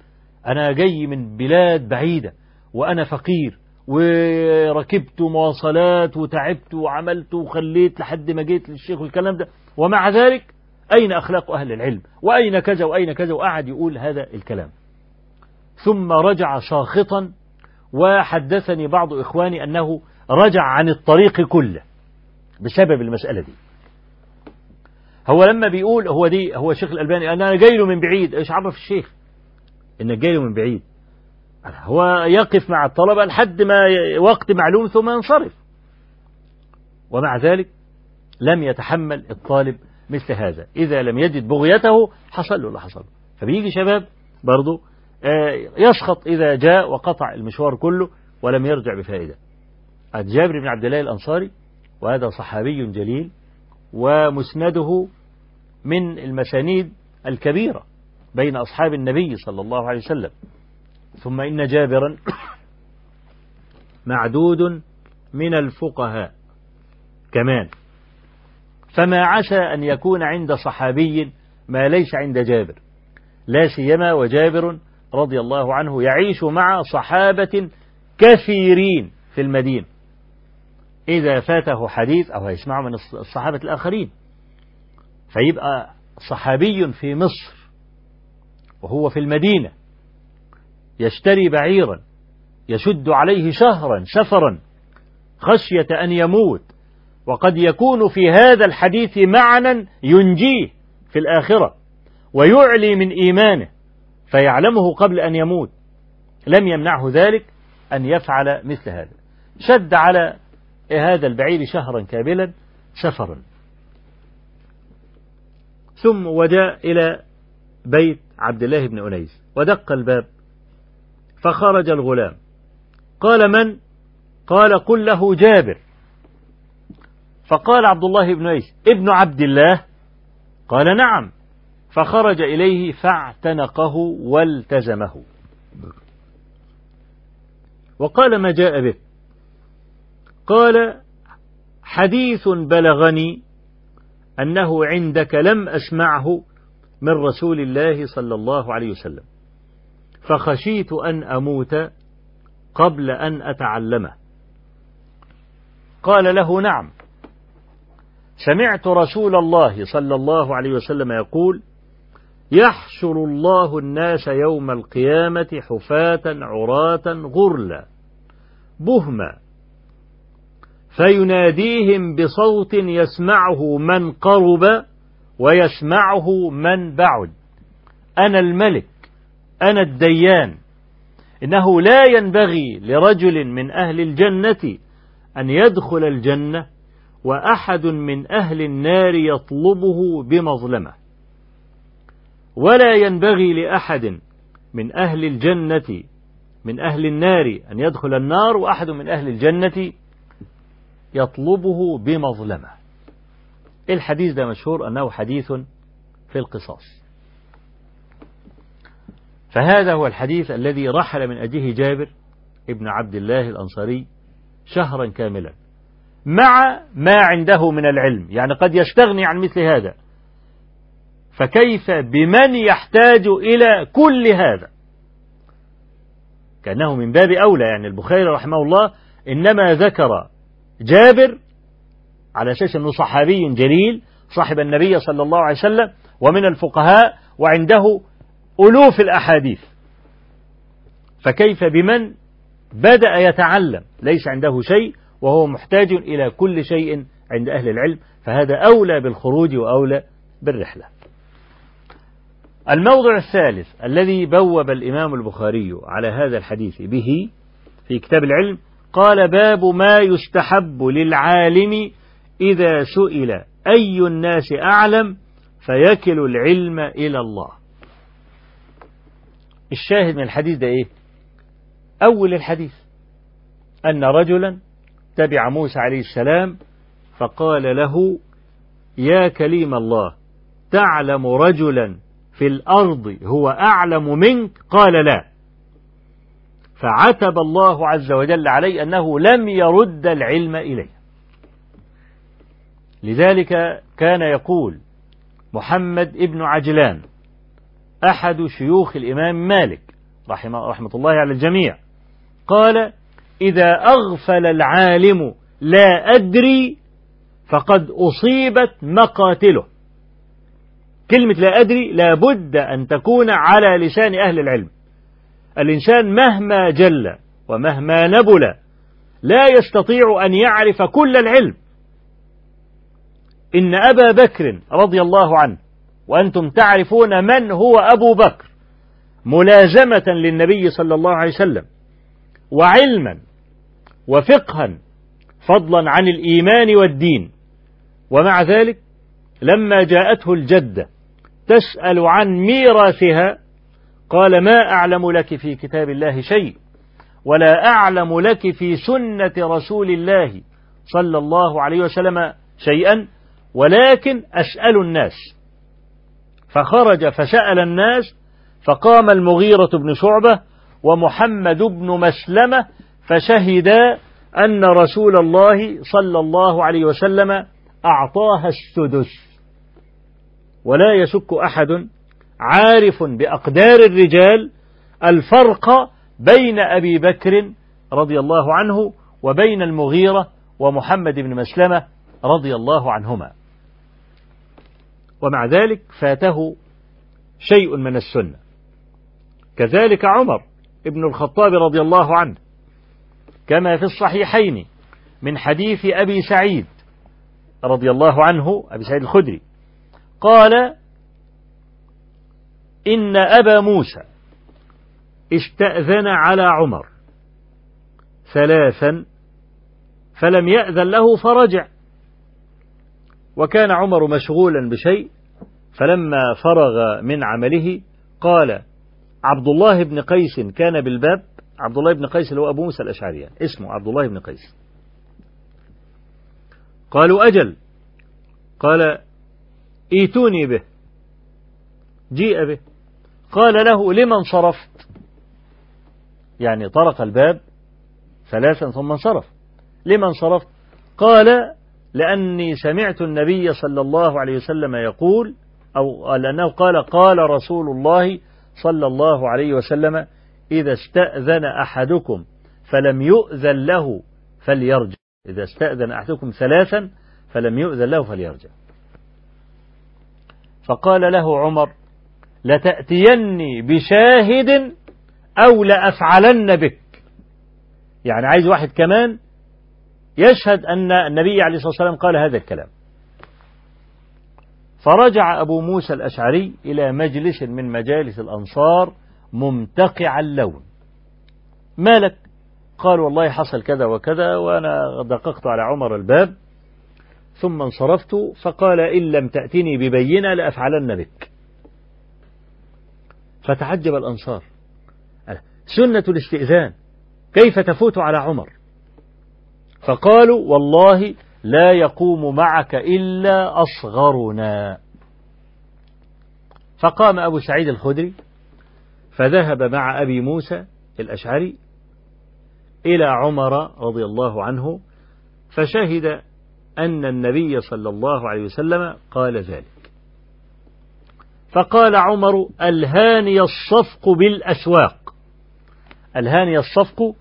أنا جاي من بلاد بعيدة وأنا فقير وركبت مواصلات وتعبت وعملت وخليت لحد ما جيت للشيخ والكلام ده. ومع ذلك أين أخلاق أهل العلم؟ وأين كذا وأين كذا؟ وقعد يقول هذا الكلام. ثم رجع ساخطا وحدثني بعض إخواني أنه رجع عن الطريق كله بسبب المسألة دي. هو لما بيقول هو دي هو الشيخ الألباني أنا جاي له من بعيد. إيش عرف الشيخ؟ إنك جاي له من بعيد. هو يقف مع الطلبة لحد ما وقت معلوم ثم ينصرف. ومع ذلك لم يتحمل الطالب مثل هذا. إذا لم يجد بغيته حصل له اللي حصل فبيجي شباب برضه يسخط إذا جاء وقطع المشوار كله ولم يرجع بفائدة. جابر بن عبد الله الأنصاري وهذا صحابي جليل ومسنده من المسانيد الكبيرة بين أصحاب النبي صلى الله عليه وسلم. ثم إن جابرا معدود من الفقهاء كمان. فما عسى أن يكون عند صحابي ما ليس عند جابر لا سيما وجابر رضي الله عنه يعيش مع صحابة كثيرين في المدينة. إذا فاته حديث أو يسمعه من الصحابة الآخرين فيبقى صحابي في مصر وهو في المدينة يشتري بعيرا يشد عليه شهرا سفرا خشية أن يموت. وقد يكون في هذا الحديث معنى ينجيه في الآخرة ويعلي من إيمانه فيعلمه قبل أن يموت. لم يمنعه ذلك أن يفعل مثل هذا. شد على هذا البعير شهرا كاملا سفرا ثم وجاء إلى بيت عبد الله بن أنيس ودق الباب فخرج الغلام. قال من؟ قال قل له جابر. فقال عبد الله بن أنيس ابن عبد الله؟ قال نعم. فخرج إليه فاعتنقه والتزمه. وقال ما جاء به؟ قال حديث بلغني أنه عندك لم أسمعه من رسول الله صلى الله عليه وسلم. فخشيت أن أموت قبل أن أتعلمه. قال له نعم. سمعت رسول الله صلى الله عليه وسلم يقول يحشر الله الناس يوم القيامة حفاة عراة غرلا بهما فيناديهم بصوت يسمعه من قرب ويسمعه من بعد أنا الملك أنا الديان إنه لا ينبغي لرجل من أهل الجنة أن يدخل الجنة وأحد من أهل النار يطلبه بمظلمة. ولا ينبغي لأحد من أهل الجنة من أهل النار أن يدخل النار وأحد من أهل الجنة يطلبه بمظلمة. الحديث ده مشهور؟ أنه حديث في القصاص. فهذا هو الحديث الذي رحل من أجله جابر ابن عبد الله الأنصاري شهرا كاملا. مع ما عنده من العلم يعني قد يستغني عن مثل هذا. فكيف بمن يحتاج إلى كل هذا؟ كأنه من باب أولى يعني البخاري رحمه الله إنما ذكر جابر على أساس أنه صحابي جليل صاحب النبي صلى الله عليه وسلم ومن الفقهاء وعنده ألوف الأحاديث. فكيف بمن بدأ يتعلم؟ ليس عنده شيء وهو محتاج إلى كل شيء عند أهل العلم فهذا أولى بالخروج وأولى بالرحلة. الموضع الثالث الذي بوب الإمام البخاري على هذا الحديث به في كتاب العلم قال باب ما يستحب للعالم إذا سئل أي الناس أعلم فيكل العلم إلى الله. الشاهد من الحديث ده إيه؟ أول الحديث أن رجلا تبع موسى عليه السلام فقال له يا كليم الله تعلم رجلا في الأرض هو أعلم منك قال لا. فعتب الله عز وجل عليه أنه لم يرد العلم إليه. لذلك كان يقول محمد ابن عجلان أحد شيوخ الإمام مالك رحمه, رحمة الله على الجميع قال إذا أغفل العالم لا أدري فقد أصيبت مقاتله. كلمة لا أدري لابد أن تكون على لسان أهل العلم. الإنسان مهما جل ومهما نبل لا يستطيع أن يعرف كل العلم. إن أبا بكر رضي الله عنه وأنتم تعرفون من هو أبو بكر ملازمة للنبي صلى الله عليه وسلم وعلما وفقها فضلا عن الإيمان والدين. ومع ذلك لما جاءته الجدة تسأل عن ميراثها قال ما أعلم لك في كتاب الله شيء ولا أعلم لك في سنة رسول الله صلى الله عليه وسلم شيئا ولكن أسأل الناس. فخرج فسأل الناس فقام المغيرة بن شعبة ومحمد بن مسلمة فشهدا أن رسول الله صلى الله عليه وسلم أعطاها السدس. ولا يشك أحد عارف بأقدار الرجال الفرق بين أبي بكر رضي الله عنه وبين المغيرة ومحمد بن مسلمة رضي الله عنهما. ومع ذلك فاته شيء من السنة. كذلك عمر ابن الخطاب رضي الله عنه كما في الصحيحين من حديث أبي سعيد رضي الله عنه أبي سعيد الخدري قال إن أبا موسى استأذن على عمر ثلاثا فلم يأذن له فرجع وكان عمر مشغولا بشيء فلما فرغ من عمله قال عبد الله بن قيس كان بالباب عبد الله بن قيس اللي هو أبو موسى الأشعري يعني. اسمه عبد الله بن قيس. قالوا أجل. قال إيتوني به. جيء به. قال له لمن صرفت؟ يعني طرق الباب ثلاثا ثم انصرف. لمن صرفت؟ قال لأني سمعت النبي صلى الله عليه وسلم يقول أو لأنه قال قال رسول الله صلى الله عليه وسلم إذا استأذن أحدكم فلم يؤذن له فليرجع. إذا استأذن أحدكم ثلاثا فلم يؤذن له فليرجع. فقال له عمر لتأتيني بشاهد أو لأفعلن بك. يعني عايز واحد كمان يشهد أن النبي عليه الصلاة والسلام قال هذا الكلام. فرجع أبو موسى الأشعري إلى مجلس من مجالس الأنصار ممتقع اللون. ما لك؟ قال والله حصل كذا وكذا وأنا دققت على عمر الباب ثم انصرفت فقال إن لم تأتني ببينة لأفعلن بك. فتعجب الأنصار. سنة الاستئذان. كيف تفوت على عمر؟ فقالوا والله لا يقوم معك إلا أصغرنا. فقام أبو سعيد الخدري فذهب مع أبي موسى الأشعري إلى عمر رضي الله عنه فشهد أن النبي صلى الله عليه وسلم قال ذلك. فقال عمر ألهاني الصفق بالأسواق. ألهاني الصفق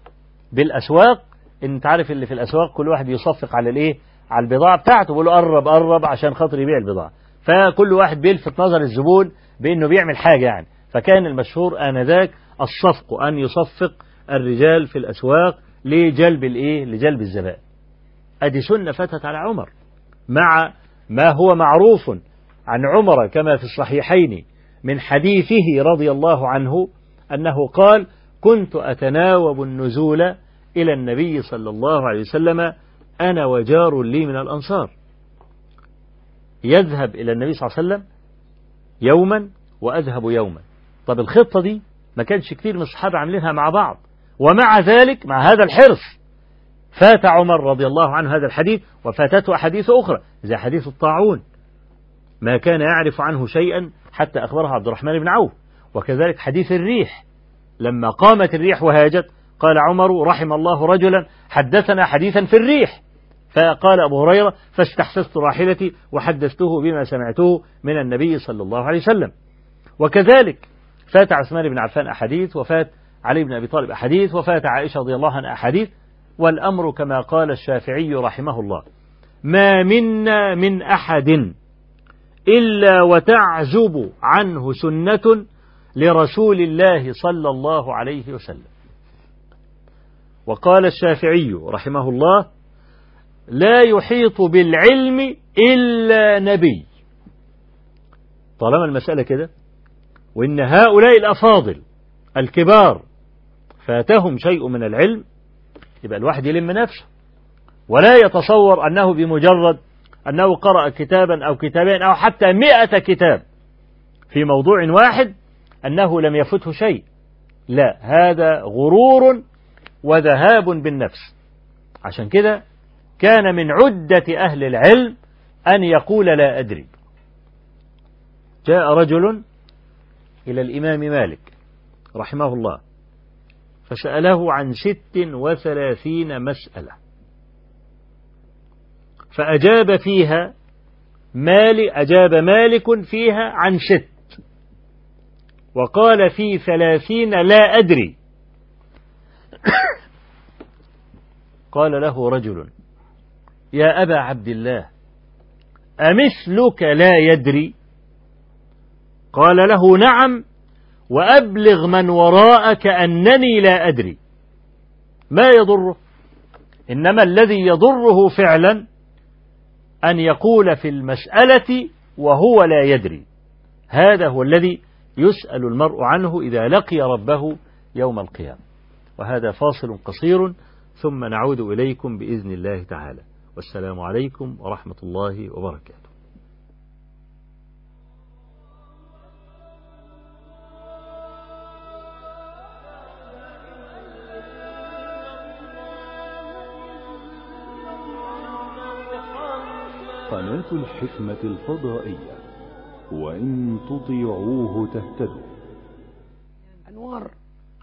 بالأسواق. انت عارف اللي في الأسواق كل واحد يصفق على الإيه؟ على البضاعة بتاعته بيقول له قرب قرب عشان خاطر يبيع البضاعة. فكل واحد بيلفت نظر الزبون بأنه بيعمل حاجة يعني. فكان المشهور آنذاك الصفق أن يصفق الرجال في الأسواق لجلب الإيه؟ لجلب الزبائن. أدي سنة فتت على عمر مع ما هو معروف عن عمر كما في الصحيحين من حديثه رضي الله عنه أنه قال كنت أتناوب النزول إلى النبي صلى الله عليه وسلم أنا وجار لي من الأنصار. يذهب إلى النبي صلى الله عليه وسلم يوما وأذهب يوما. طب الخطة دي ما كانش كتير من الصحابة عاملينها مع بعض. ومع ذلك مع هذا الحرص فات عمر رضي الله عنه هذا الحديث وفاتته أحاديث أخرى زي حديث الطاعون. ما كان يعرف عنه شيئا حتى أخبره عبد الرحمن بن عوف. وكذلك حديث الريح. لما قامت الريح وهاجت قال عمر رحم الله رجلا حدثنا حديثا في الريح. فقال أبو هريرة فاستحسست راحلتي وحدثته بما سمعته من النبي صلى الله عليه وسلم. وكذلك فات عثمان بن عفان أحاديث وفات علي بن أبي طالب أحاديث وفات عائشة رضي الله عنها أحاديث والأمر كما قال الشافعي رحمه الله ما منا من أحد إلا وتعزب عنه سنة لرسول الله صلى الله عليه وسلم. وقال الشافعي رحمه الله لا يحيط بالعلم إلا نبي. طالما المسألة كده وإن هؤلاء الأفاضل الكبار فاتهم شيء من العلم يبقى الواحد يلم نفسه. ولا يتصور أنه بمجرد أنه قرأ كتابا أو كتابين أو حتى مئة كتاب في موضوع واحد أنه لم يفته شيء. لا هذا غرور وذهاب بالنفس. عشان كده كان من عدة أهل العلم أن يقول لا أدري. جاء رجل إلى الإمام مالك رحمه الله فسأله عن ست وثلاثين مسألة فأجاب فيها مال أجاب مالك فيها عن ست وقال في ثلاثين لا أدري. قال له رجل يا أبا عبد الله أمثلك لا يدري؟ قال له نعم وأبلغ من وراءك أنني لا أدري. ما يضره؟ إنما الذي يضره فعلا أن يقول في المسألة وهو لا يدري. هذا هو الذي يسأل المرء عنه إذا لقي ربه يوم القيامة. وهذا فاصل قصير ثم نعود إليكم بإذن الله تعالى. والسلام عليكم ورحمة الله وبركاته. قناة الحكمة الفضائية وإن تطيعوه تهتدوا. أنوار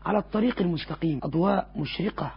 على الطريق المستقيم أضواء مشرقة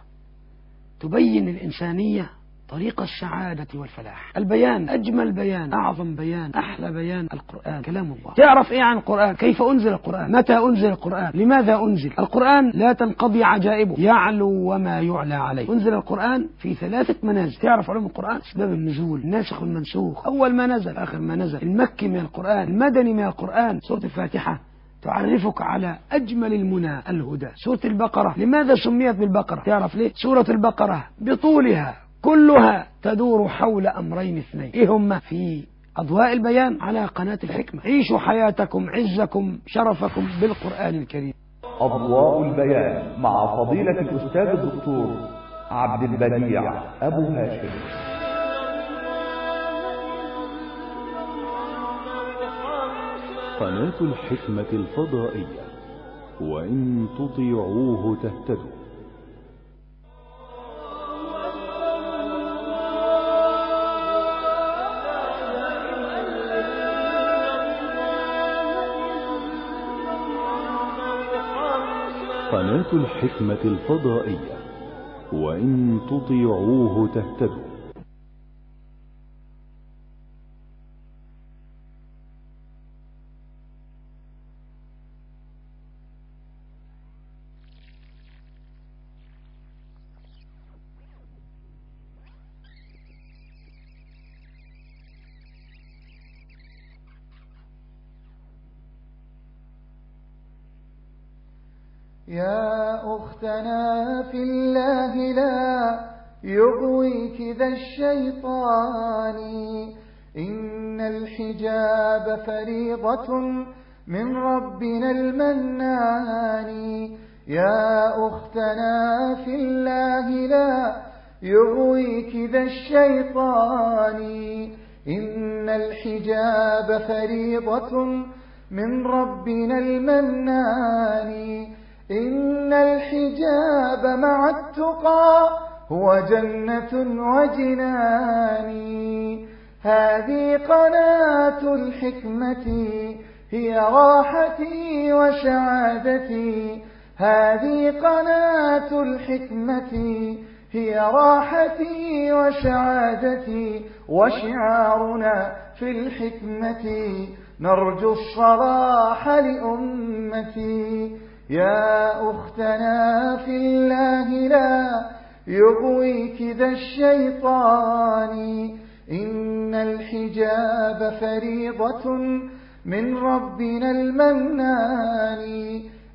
تبين الإنسانية طريق السعادة والفلاح. البيان أجمل بيان أعظم بيان أحلى بيان القرآن كلام الله. تعرف إيه عن القرآن؟ كيف أنزل القرآن؟ متى أنزل القرآن؟ لماذا أنزل؟ القرآن لا تنقضي عجائبه. يعلو وما يعلى عليه. أنزل القرآن في ثلاثة منازل. تعرف علوم القرآن؟ أسباب النزول. الناسخ والمنسوخ أول ما نزل آخر ما نزل. المكي من القرآن المدني من القرآن. سورة الفاتحة تعرفك على أجمل المنى الهدى. سورة البقرة. لماذا سميت بالبقرة؟ تعرف ليه؟ سورة البقرة بطولها. كلها تدور حول أمرين اثنين. إيه هما؟ في أضواء البيان على قناة الحكمة. عيشوا حياتكم عزكم شرفكم بالقرآن الكريم. أضواء البيان مع فضيلة الأستاذ الدكتور عبد البديع أبو هاشم. قناة الحكمة الفضائية. وإن تطيعوه تهتدوا. قناة الحكمة الفضائية. وإن تطيعوه تهتدوا. يا أختنا في الله لا يغويك ذا الشيطان. إن الحجاب فريضة من ربنا المنان. يا أختنا في الله لا يغويك ذا الشيطان. إن الحجاب فريضة من ربنا المنان. إن الحجاب مع التقى هو جنة وجنان. هذه قناة الحكمة هي راحتي وسعادتي. هذه قناة الحكمة هي راحتي وسعادتي. وشعارنا في الحكمة نرجو الصلاح لأمتي. يا أختنا في الله لا يغويك ذا الشيطان. إن الحجاب فريضة من ربنا المنان.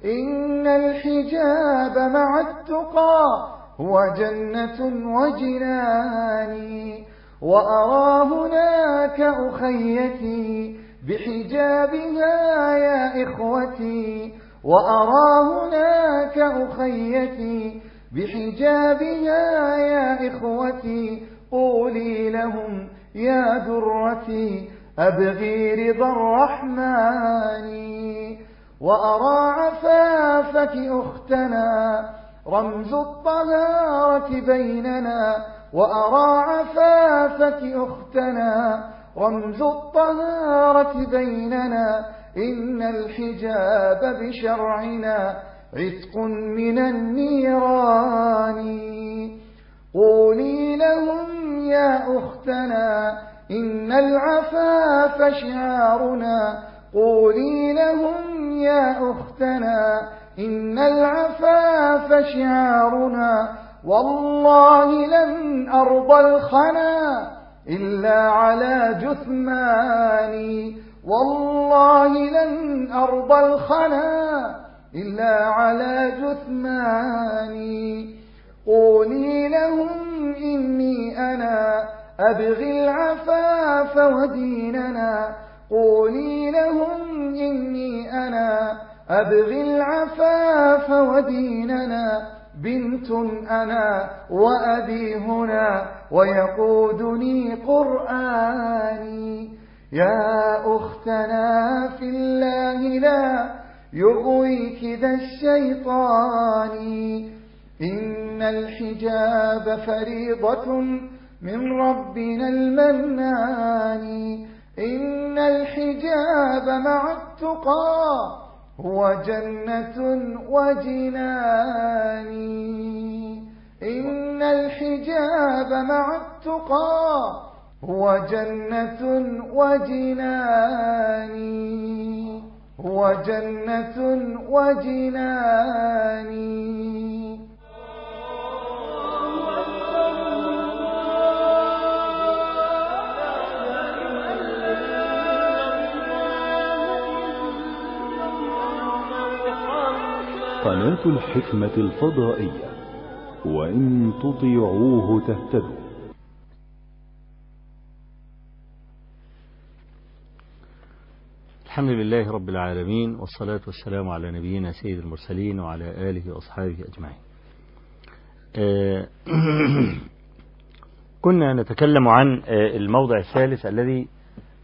إن الحجاب مع التقى هو جنة وجنان. وأرى هناك أخيتي بحجابها يا إخوتي. وأرى هناك أخيتي بحجابها يا إخوتي قولي لهم يا درتي أبغي رضا الرحمن وأرى عفافك أختنا رمز الطهارة بيننا وأرى عفافك أختنا رمز الطهارة بيننا إن الحجاب بشرعنا عتق من النيران. قولي لهم يا أختنا إن العفاف شعارنا. قولي لهم يا أختنا إن العفاف شعارنا. والله لن أرضى الخنا إلا على جثماني. والله لن أرضى الخنا إلا على جثماني. قولي لهم إني أنا أبغي العفاف وديننا قولي لهم إني أنا أبغي العفاف وديننا بنت أنا وأبي هنا ويقودني قرآني. يا أختنا في الله لا يغويك ذا الشيطان. إن الحجاب فريضة من ربنا المنان. إن الحجاب مع التقى هو جنة وجنان. إن الحجاب مع التقى هو جنة وجنان. هو جنة وجنان. قناة الحكمة الفضائية. وإن تطيعوه تهتدوا. الحمد لله رب العالمين والصلاة والسلام على نبينا سيد المرسلين وعلى آله وأصحابه أجمعين. آه، كنا نتكلم عن آه، الموضع الثالث الذي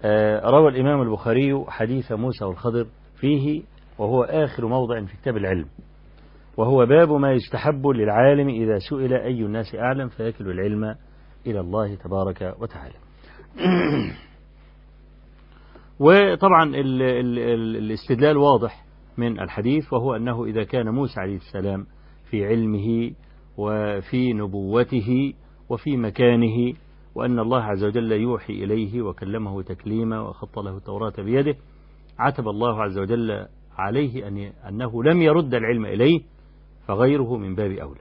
آه، روى الإمام البخاري حديث موسى والخضر فيه وهو آخر موضع في كتاب العلم. وهو باب ما يستحب للعالم إذا سئل أي الناس أعلم فيكل العلم إلى الله تبارك وتعالى. وطبعا ال ال ال الاستدلال واضح من الحديث وهو أنه إذا كان موسى عليه السلام في علمه وفي نبوته وفي مكانه وأن الله عز وجل يوحي إليه وكلمه تكليما وخط له التوراة بيده عتب الله عز وجل عليه أن أنه لم يرد العلم إليه فغيره من باب أولى.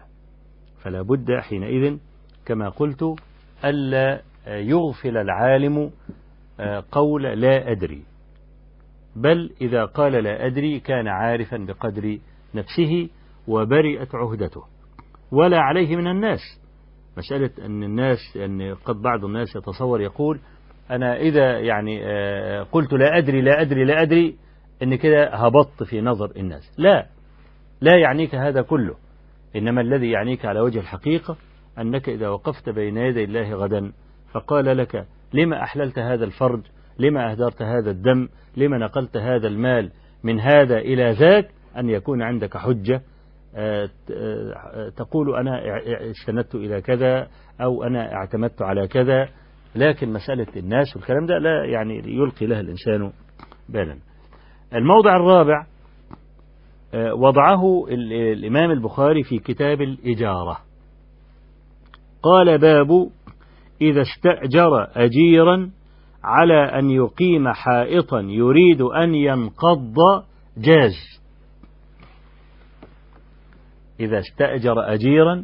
فلا بد حينئذ كما قلت ألا يغفل العالم قول لا أدري. بل إذا قال لا أدري كان عارفا بقدر نفسه وبرئت عهدته. ولا عليه من الناس. مسألة أن الناس أن قد بعض الناس يتصور يقول أنا إذا يعني قلت لا أدري لا أدري لا أدري أن كده هبطت في نظر الناس. لا. لا يعنيك هذا كله. إنما الذي يعنيك على وجه الحقيقة أنك إذا وقفت بين يدي الله غدا فقال لك لما أحللت هذا الفرج؟ لما أهدرت هذا الدم؟ لما نقلت هذا المال من هذا إلى ذاك؟ أن يكون عندك حجة. تقول أنا استندت إلى كذا أو أنا اعتمدت على كذا. لكن مسألة الناس والكلام ده لا يعني يلقي لها الإنسان بالا. الموضع الرابع آه، وضعه ال- الإمام البخاري في كتاب الإجارة. قال باب إذا استأجر أجيرا على أن يقيم حائطا يريد أن ينقض جاز. إذا استأجر أجيرا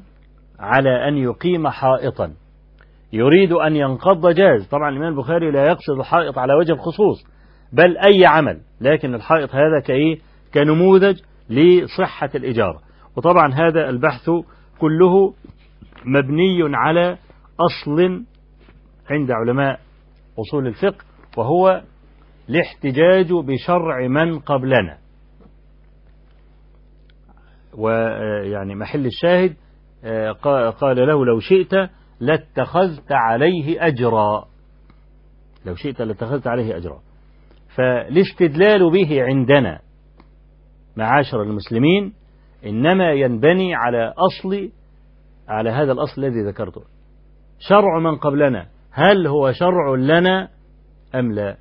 على أن يقيم حائطا يريد أن ينقض جاز. طبعا الإمام البخاري لا يقصد حائط على وجه الخصوص بل أي عمل لكن الحائط هذا كإيه؟ كنموذج لصحة الإجارة. وطبعا هذا البحث كله مبني على أصل عند علماء أصول الفقه وهو الاحتجاج بشرع من قبلنا. ويعني محل الشاهد آه، قا- قال له لو شئت لاتخذت عليه أجرا. لو شئت لاتخذت عليه أجرا. فالاستدلال به عندنا معاشر المسلمين إنما ينبني على أصل على هذا الأصل الذي ذكرته. شرع من قبلنا. هل هو شرع لنا أم لا؟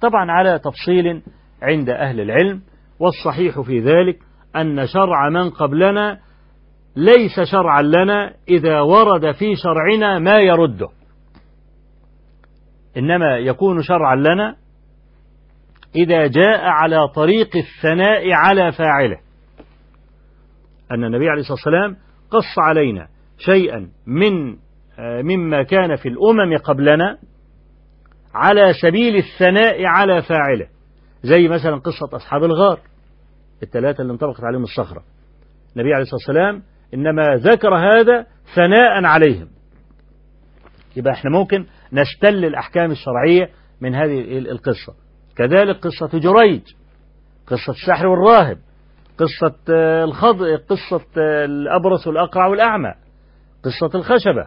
طبعا على تفصيل عند أهل العلم والصحيح في ذلك أن شرع من قبلنا ليس شرعا لنا إذا ورد في شرعنا ما يرده. إنما يكون شرعا لنا إذا جاء على طريق الثناء على فاعله. أن النبي عليه الصلاة والسلام قص علينا شيئا من مما كان في الأمم قبلنا على سبيل الثناء على فاعله. زي مثلا قصة أصحاب الغار الثلاثة اللي انطبقت عليهم الصخرة. النبي عليه الصلاة والسلام إنما ذكر هذا ثناء عليهم. يبقى إحنا ممكن نستل الأحكام الشرعية من هذه القصة. كذلك قصة جريج قصة السحر والراهب قصة آه، الخض قصة آه، الأبرص والأقرع والأعمى قصة الخشبة.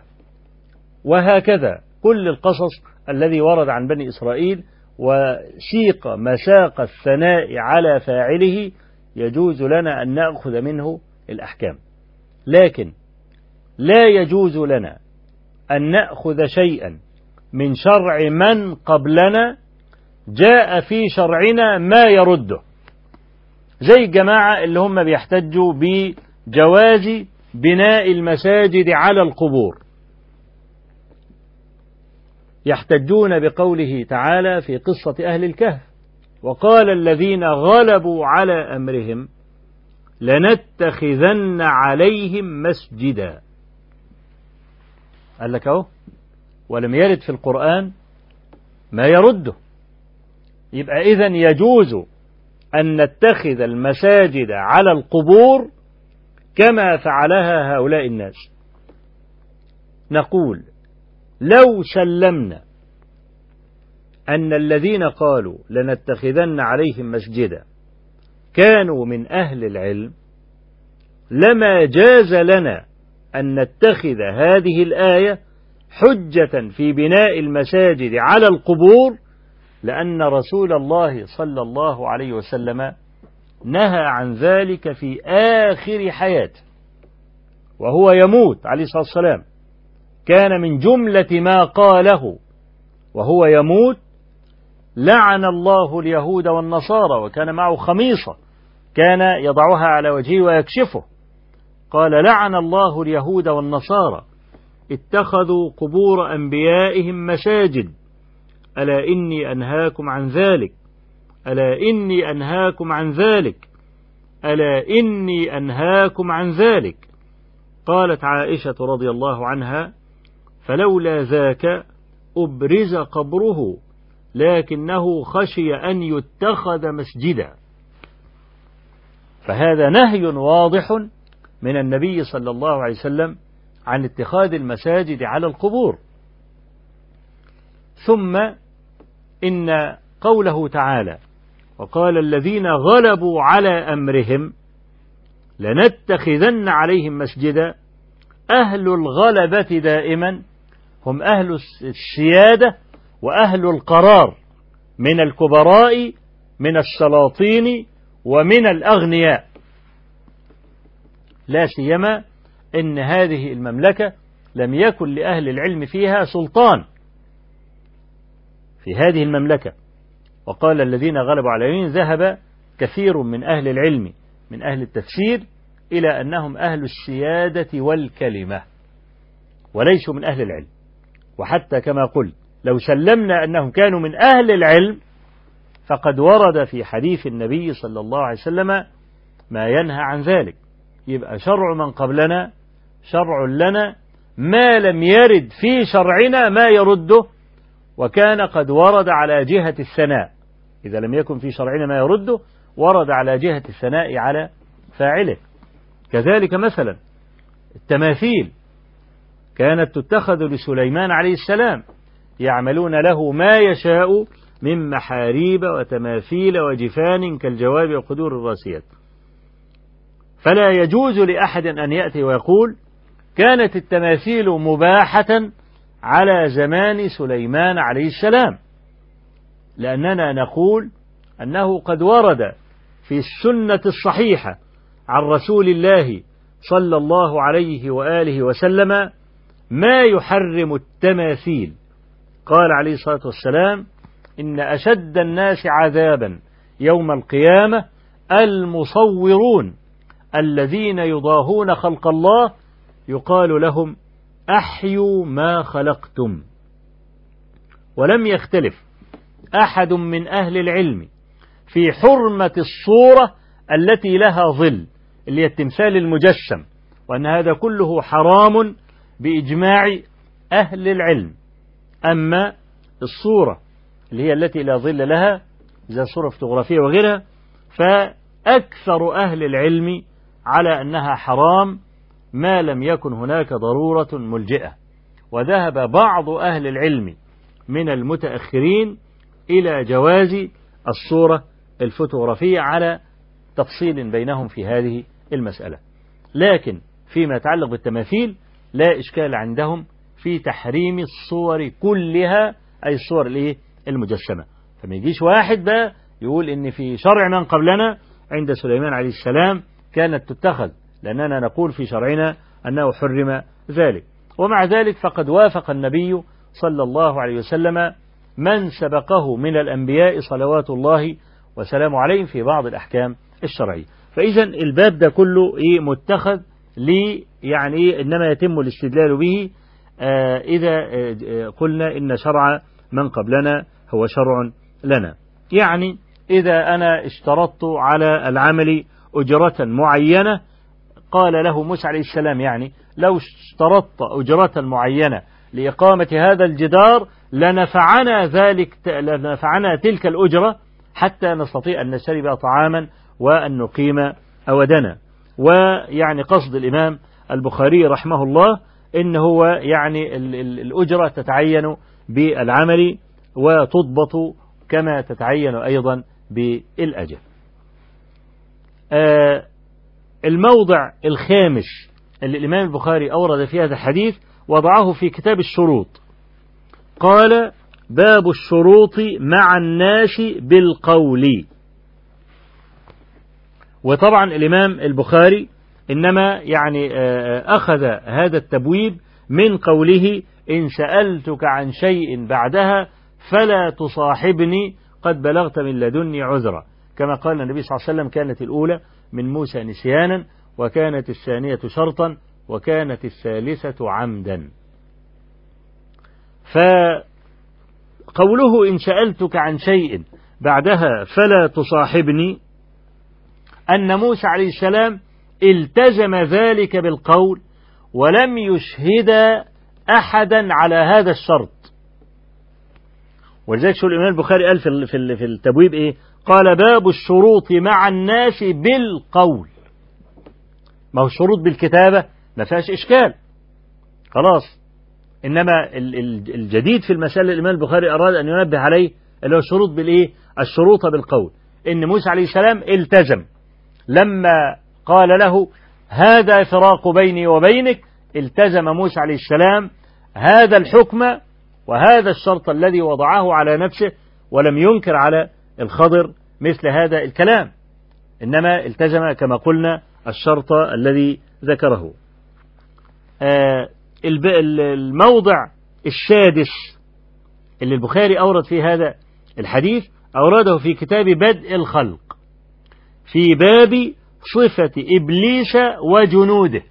وهكذا. كل القصص الذي ورد عن بني إسرائيل وسيق مساق الثناء على فاعله يجوز لنا أن نأخذ منه الأحكام. لكن لا يجوز لنا أن نأخذ شيئا من شرع من قبلنا جاء في شرعنا ما يرده. زي الجماعة اللي هم بيحتجوا بجواز بناء المساجد على القبور. يحتجون بقوله تعالى في قصة أهل الكهف وقال الذين غلبوا على أمرهم لنتخذن عليهم مسجدا. قال لك أهو ولم يرد في القرآن ما يرده. يبقى إذا يجوز أن نتخذ المساجد على القبور كما فعلها هؤلاء الناس. نقول لو سلمنا أن الذين قالوا لنتخذن عليهم مسجدا كانوا من أهل العلم لما جاز لنا أن نتخذ هذه الآية حجة في بناء المساجد على القبور لأن رسول الله صلى الله عليه وسلم نهى عن ذلك في آخر حياته وهو يموت عليه الصلاة والسلام. كان من جملة ما قاله وهو يموت لعن الله اليهود والنصارى وكان معه خميصة كان يضعها على وجهه ويكشفه. قال لعن الله اليهود والنصارى اتخذوا قبور أنبيائهم مساجد. ألا إني أنهاكم عن ذلك؟ ألا إني أنهاكم عن ذلك؟ ألا إني أنهاكم عن ذلك؟ قالت عائشة رضي الله عنها فلولا ذاك أبرز قبره لكنه خشي أن يتخذ مسجدا. فهذا نهي واضح من النبي صلى الله عليه وسلم عن اتخاذ المساجد على القبور. ثم إن قوله تعالى وقال الذين غلبوا على أمرهم لنتخذن عليهم مسجدا أهل الغلبة دائما هم أهل السيادة وأهل القرار من الكبراء من السلاطين ومن الأغنياء. لا سيما إن هذه المملكة لم يكن لأهل العلم فيها سلطان في هذه المملكة. وقال الذين غلبوا على اليمين ذهب كثير من أهل العلم من أهل التفسير إلى أنهم أهل السيادة والكلمة وليسوا من أهل العلم. وحتى كما قلت لو سلمنا أنهم كانوا من أهل العلم فقد ورد في حديث النبي صلى الله عليه وسلم ما ينهى عن ذلك. يبقى شرع من قبلنا شرع لنا ما لم يرد في شرعنا ما يرده وكان قد ورد على جهة الثناء. إذا لم يكن في شرعنا ما يرده ورد على جهة الثناء على فاعله. كذلك مثلا التماثيل. كانت تتخذ لسليمان عليه السلام. يعملون له ما يشاء من محاريب وتماثيل وجفان كالجواب وقدور الراسيات. فلا يجوز لأحد أن يأتي ويقول كانت التماثيل مباحة على زمان سليمان عليه السلام. لأننا نقول أنه قد ورد في السنة الصحيحة عن رسول الله صلى الله عليه وآله وسلم ما يحرم التماثيل. قال عليه الصلاة والسلام إن أشد الناس عذابا يوم القيامة المصورون الذين يضاهون خلق الله يقال لهم أحيوا ما خلقتم. ولم يختلف أحد من أهل العلم في حرمة الصورة التي لها ظل اللي هي التمثال المجسم وأن هذا كله حرام بإجماع أهل العلم. أما الصورة اللي هي التي لا ظل لها زي صورة فوتوغرافية وغيرها فأكثر أهل العلم على أنها حرام ما لم يكن هناك ضرورة ملجئة. وذهب بعض أهل العلم من المتأخرين إلى جواز الصورة الفوتوغرافية على تفصيل بينهم في هذه المسألة. لكن فيما يتعلق بالتماثيل لا إشكال عندهم في تحريم الصور كلها أي الصور الإيه المجسمة. فما يجيش واحد بقى يقول إن في شرع من قبلنا عند سليمان عليه السلام كانت تتخذ لأننا نقول في شرعنا أنه حرم ذلك. ومع ذلك فقد وافق النبي صلى الله عليه وسلم من سبقه من الأنبياء صلوات الله وسلامه عليهم في بعض الأحكام الشرعية. فإذا الباب ده كله إيه متخذ لي يعني إيه إنما يتم الاستدلال به آه إذا آه قلنا إن شرع من قبلنا هو شرع لنا. يعني إذا أنا اشترطت على العمل أجرة معينة قال له موسى عليه السلام يعني لو اشترطت أجرة معينة لإقامة هذا الجدار لنفعنا ذلك لنفعنا تلك الأجرة حتى نستطيع أن نشتري بها طعاما وأن نقيم أودنا. ويعني قصد الإمام البخاري رحمه الله إن هو يعني الأجرة تتعين بالعمل وتضبط كما تتعين أيضا بالأجر. آه الموضع الخامس اللي الإمام البخاري أورد في هذا الحديث وضعه في كتاب الشروط. قال باب الشروط مع الناس بالقول. وطبعا الإمام البخاري إنما يعني أخذ هذا التبويب من قوله إن سألتك عن شيء بعدها فلا تصاحبني قد بلغت من لدني عذرا. كما قال النبي صلى الله عليه وسلم كانت الأولى من موسى نسيانا وكانت الثانية شرطا وكانت الثالثة عمدا. فقوله إن سألتك عن شيء بعدها فلا تصاحبني أن موسى عليه السلام التزم ذلك بالقول ولم يشهد أحدا على هذا الشرط. ولذلك شو الإمام البخاري قال في في التبويب إيه؟ قال باب الشروط مع الناس بالقول. ما هو الشروط بالكتابة؟ ما فيهاش إشكال. خلاص. إنما الجديد في المسألة الإمام البخاري أراد أن ينبه عليه اللي هو الشروط بالإيه؟ الشروط بالقول. إن موسى عليه السلام التزم. لما قال له هذا فراق بيني وبينك التزم موسى عليه السلام هذا الحكم وهذا الشرط الذي وضعه على نفسه ولم ينكر على الخضر مثل هذا الكلام. إنما التزم كما قلنا الشرط الذي ذكره. الموضع السادس اللي البخاري أورد في هذا الحديث أورده في كتاب بدء الخلق. في باب صفة إبليس وجنوده.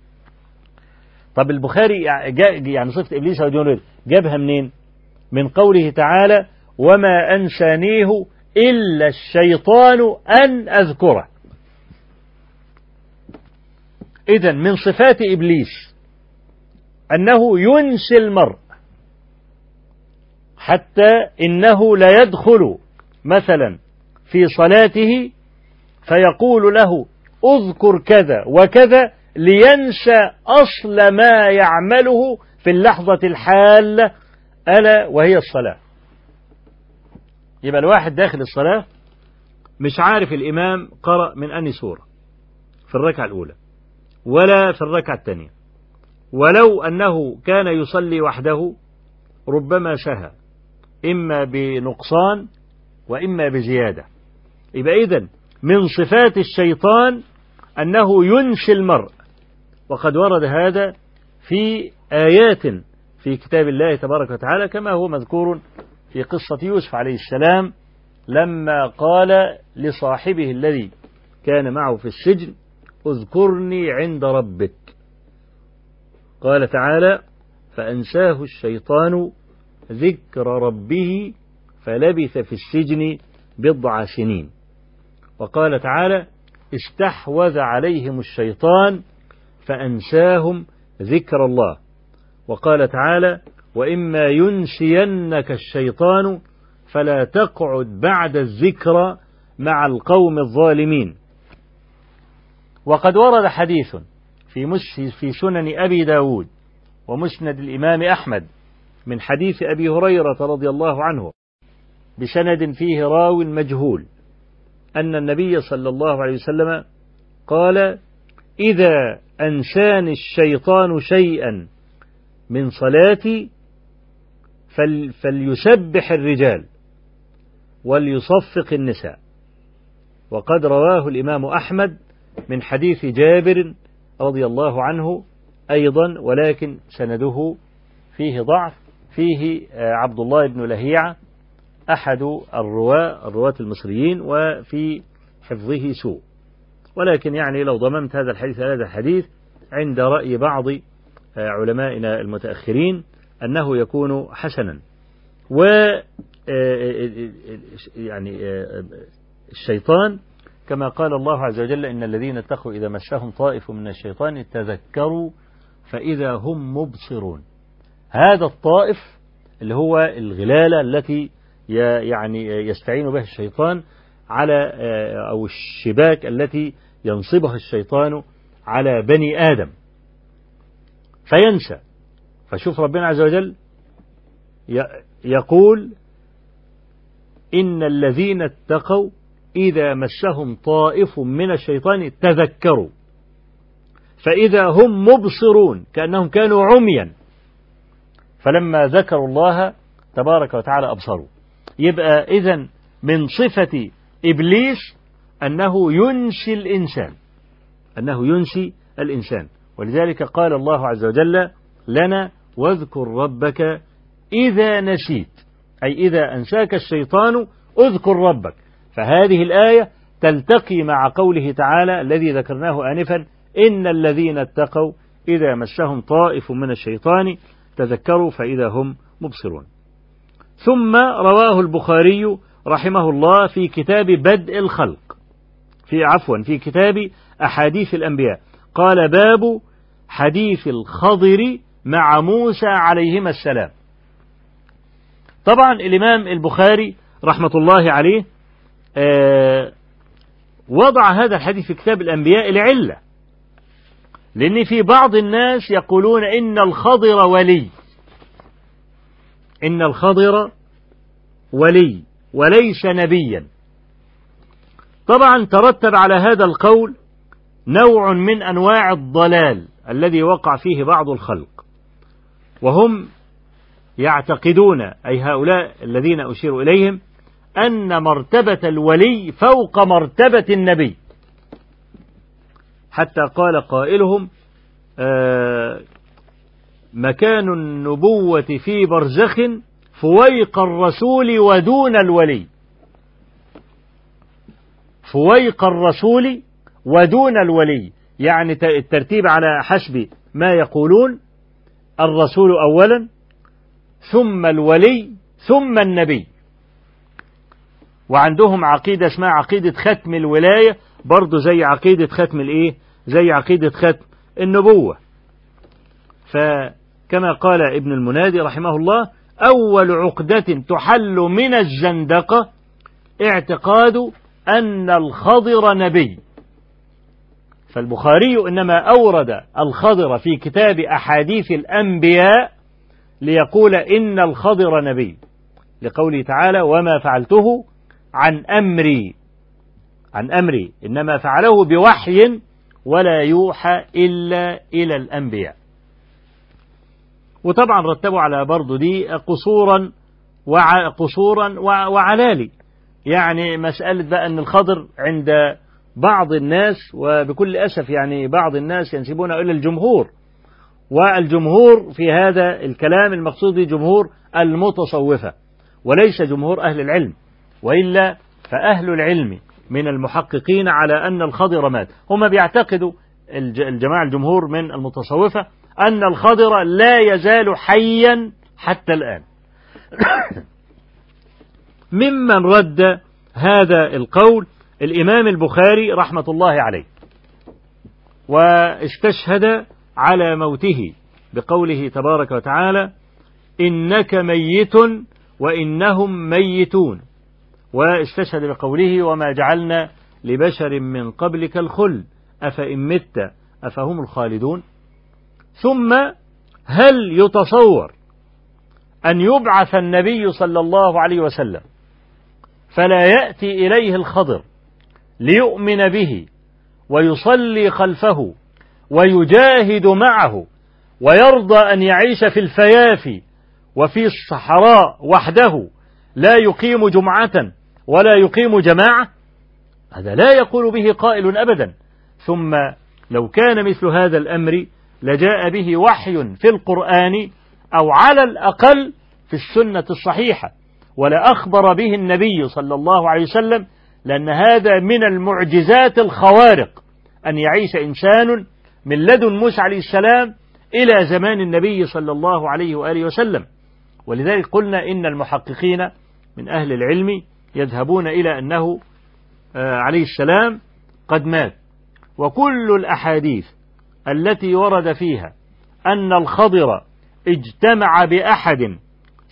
طب البخاري يعني صفة إبليس وجنوده جابها منين؟ من قوله تعالى وما أنسانيه إلا الشيطان أن أذكره. إذا من صفات إبليس أنه ينسي المرء حتى إنه لا يدخل مثلا في صلاته فيقول له اذكر كذا وكذا لينسى أصل ما يعمله في اللحظة الحالة ألا وهي الصلاة. يبقى الواحد داخل الصلاة مش عارف الإمام قرأ من أني سورة في الركعة الأولى ولا في الركعة الثانية. ولو أنه كان يصلي وحده ربما سهى إما بنقصان وإما بزيادة. يبقى إذن من صفات الشيطان أنه ينسي المرء. وقد ورد هذا في آيات في كتاب الله تبارك وتعالى كما هو مذكور في قصة يوسف عليه السلام لما قال لصاحبه الذي كان معه في السجن اذكرني عند ربك قال تعالى فأنساه الشيطان ذكر ربه فلبث في السجن بضع سنين وقال تعالى استحوذ عليهم الشيطان فأنساهم ذكر الله. وقال تعالى وإما ينسينك الشيطان فلا تقعد بعد الذكرى مع القوم الظالمين. وقد ورد حديث في, في سنن أبي داود ومسند الإمام أحمد من حديث أبي هريرة رضي الله عنه بسند فيه راو مجهول. أن النبي صلى الله عليه وسلم قال إذا أنساني الشيطان شيئا من صلاتي فل فليسبح الرجال وليصفق النساء. وقد رواه الإمام أحمد من حديث جابر رضي الله عنه أيضا ولكن سنده فيه ضعف فيه عبد الله بن لهيعة أحد الرواة الرواة المصريين وفي حفظه سوء. ولكن يعني لو ضممت هذا الحديث هذا الحديث عند رأي بعض علمائنا المتأخرين أنه يكون حسنا. و يعني الشيطان كما قال الله عز وجل إن الذين اتقوا إذا مسهم طائف من الشيطان تذكروا فإذا هم مبصرون. هذا الطائف اللي هو الغلالة التي يعني يستعين بها الشيطان على أو الشباك التي ينصبها الشيطان على بني آدم. فينسى فشوف ربنا عز وجل يقول إن الذين اتقوا إذا مسهم طائف من الشيطان تذكروا. فإذا هم مبصرون كأنهم كانوا عميا. فلما ذكروا الله تبارك وتعالى أبصروا. يبقى إذا من صفة إبليس أنه ينسي الإنسان. أنه ينسي الإنسان. ولذلك قال الله عز وجل لنا واذكر ربك إذا نسيت أي إذا أنساك الشيطان اذكر ربك. فهذه الآية تلتقي مع قوله تعالى الذي ذكرناه آنفا إن الذين اتقوا إذا مسهم طائف من الشيطان تذكروا فإذا هم مبصرون. ثم رواه البخاري رحمه الله في كتاب بدء الخلق. في عفوا في كتاب أحاديث الأنبياء. قال باب حديث الخضر مع موسى عليهما السلام. طبعا الإمام البخاري رحمة الله عليه وضع هذا الحديث في كتاب الأنبياء لعلة لأن في بعض الناس يقولون إن الخضر ولي. إن الخضر ولي وليس نبيا. طبعا ترتب على هذا القول نوع من أنواع الضلال الذي وقع فيه بعض الخلق وهم يعتقدون أي هؤلاء الذين أشير إليهم أن مرتبة الولي فوق مرتبة النبي. حتى قال قائلهم آه مكان النبوة في برزخ فويق الرسول ودون الولي. فويق الرسول ودون الولي. يعني الترتيب على حسب ما يقولون. الرسول أولا ثم الولي ثم النبي. وعندهم عقيدة اسمها عقيدة ختم الولاية برضو زي عقيدة ختم الإيه؟ زي عقيدة ختم النبوة. فكما قال ابن المنادي رحمه الله أول عقدة تحل من الزندقة اعتقاد أن الخضر نبي. فالبخاري إنما أورد الخضر في كتاب أحاديث الأنبياء ليقول إن الخضر نبي. لقوله تعالى وما فعلته عن أمري عن أمري إنما فعله بوحي ولا يوحى إلا إلى الأنبياء. وطبعا رتبوا على برضو دي قصورا وع قصورا وع وعلالي. يعني مسألة بقى أن الخضر عند بعض الناس وبكل أسف يعني بعض الناس ينسبون إلى الجمهور. والجمهور في هذا الكلام المقصود جمهور المتصوفة وليس جمهور أهل العلم وإلا فأهل العلم من المحققين على أن الخضر مات. هم بيعتقدوا الج- الجماعة الجمهور من المتصوفة أن الخضر لا يزال حيا حتى الآن. ممن رد هذا القول الإمام البخاري رحمة الله عليه واستشهد على موته بقوله تبارك وتعالى إنك ميت وإنهم ميتون. واستشهد بقوله وما جعلنا لبشر من قبلك الخلد أفإن مت أفهم الخالدون؟ ثم هل يتصور أن يبعث النبي صلى الله عليه وسلم فلا يأتي إليه الخضر ليؤمن به ويصلي خلفه ويجاهد معه ويرضى أن يعيش في الفيافي وفي الصحراء وحده لا يقيم جمعة ولا يقيم جماعة؟ هذا لا يقول به قائل أبدا. ثم لو كان مثل هذا الأمر لجاء به وحي في القرآن أو على الأقل في السنة الصحيحة ولأخبر به النبي صلى الله عليه وسلم لأن هذا من المعجزات الخوارق أن يعيش إنسان من لدن موسى عليه السلام إلى زمان النبي صلى الله عليه وآله وسلم. ولذلك قلنا إن المحققين من أهل العلم يذهبون إلى أنه عليه السلام قد مات. وكل الأحاديث التي ورد فيها أن الخضر اجتمع بأحد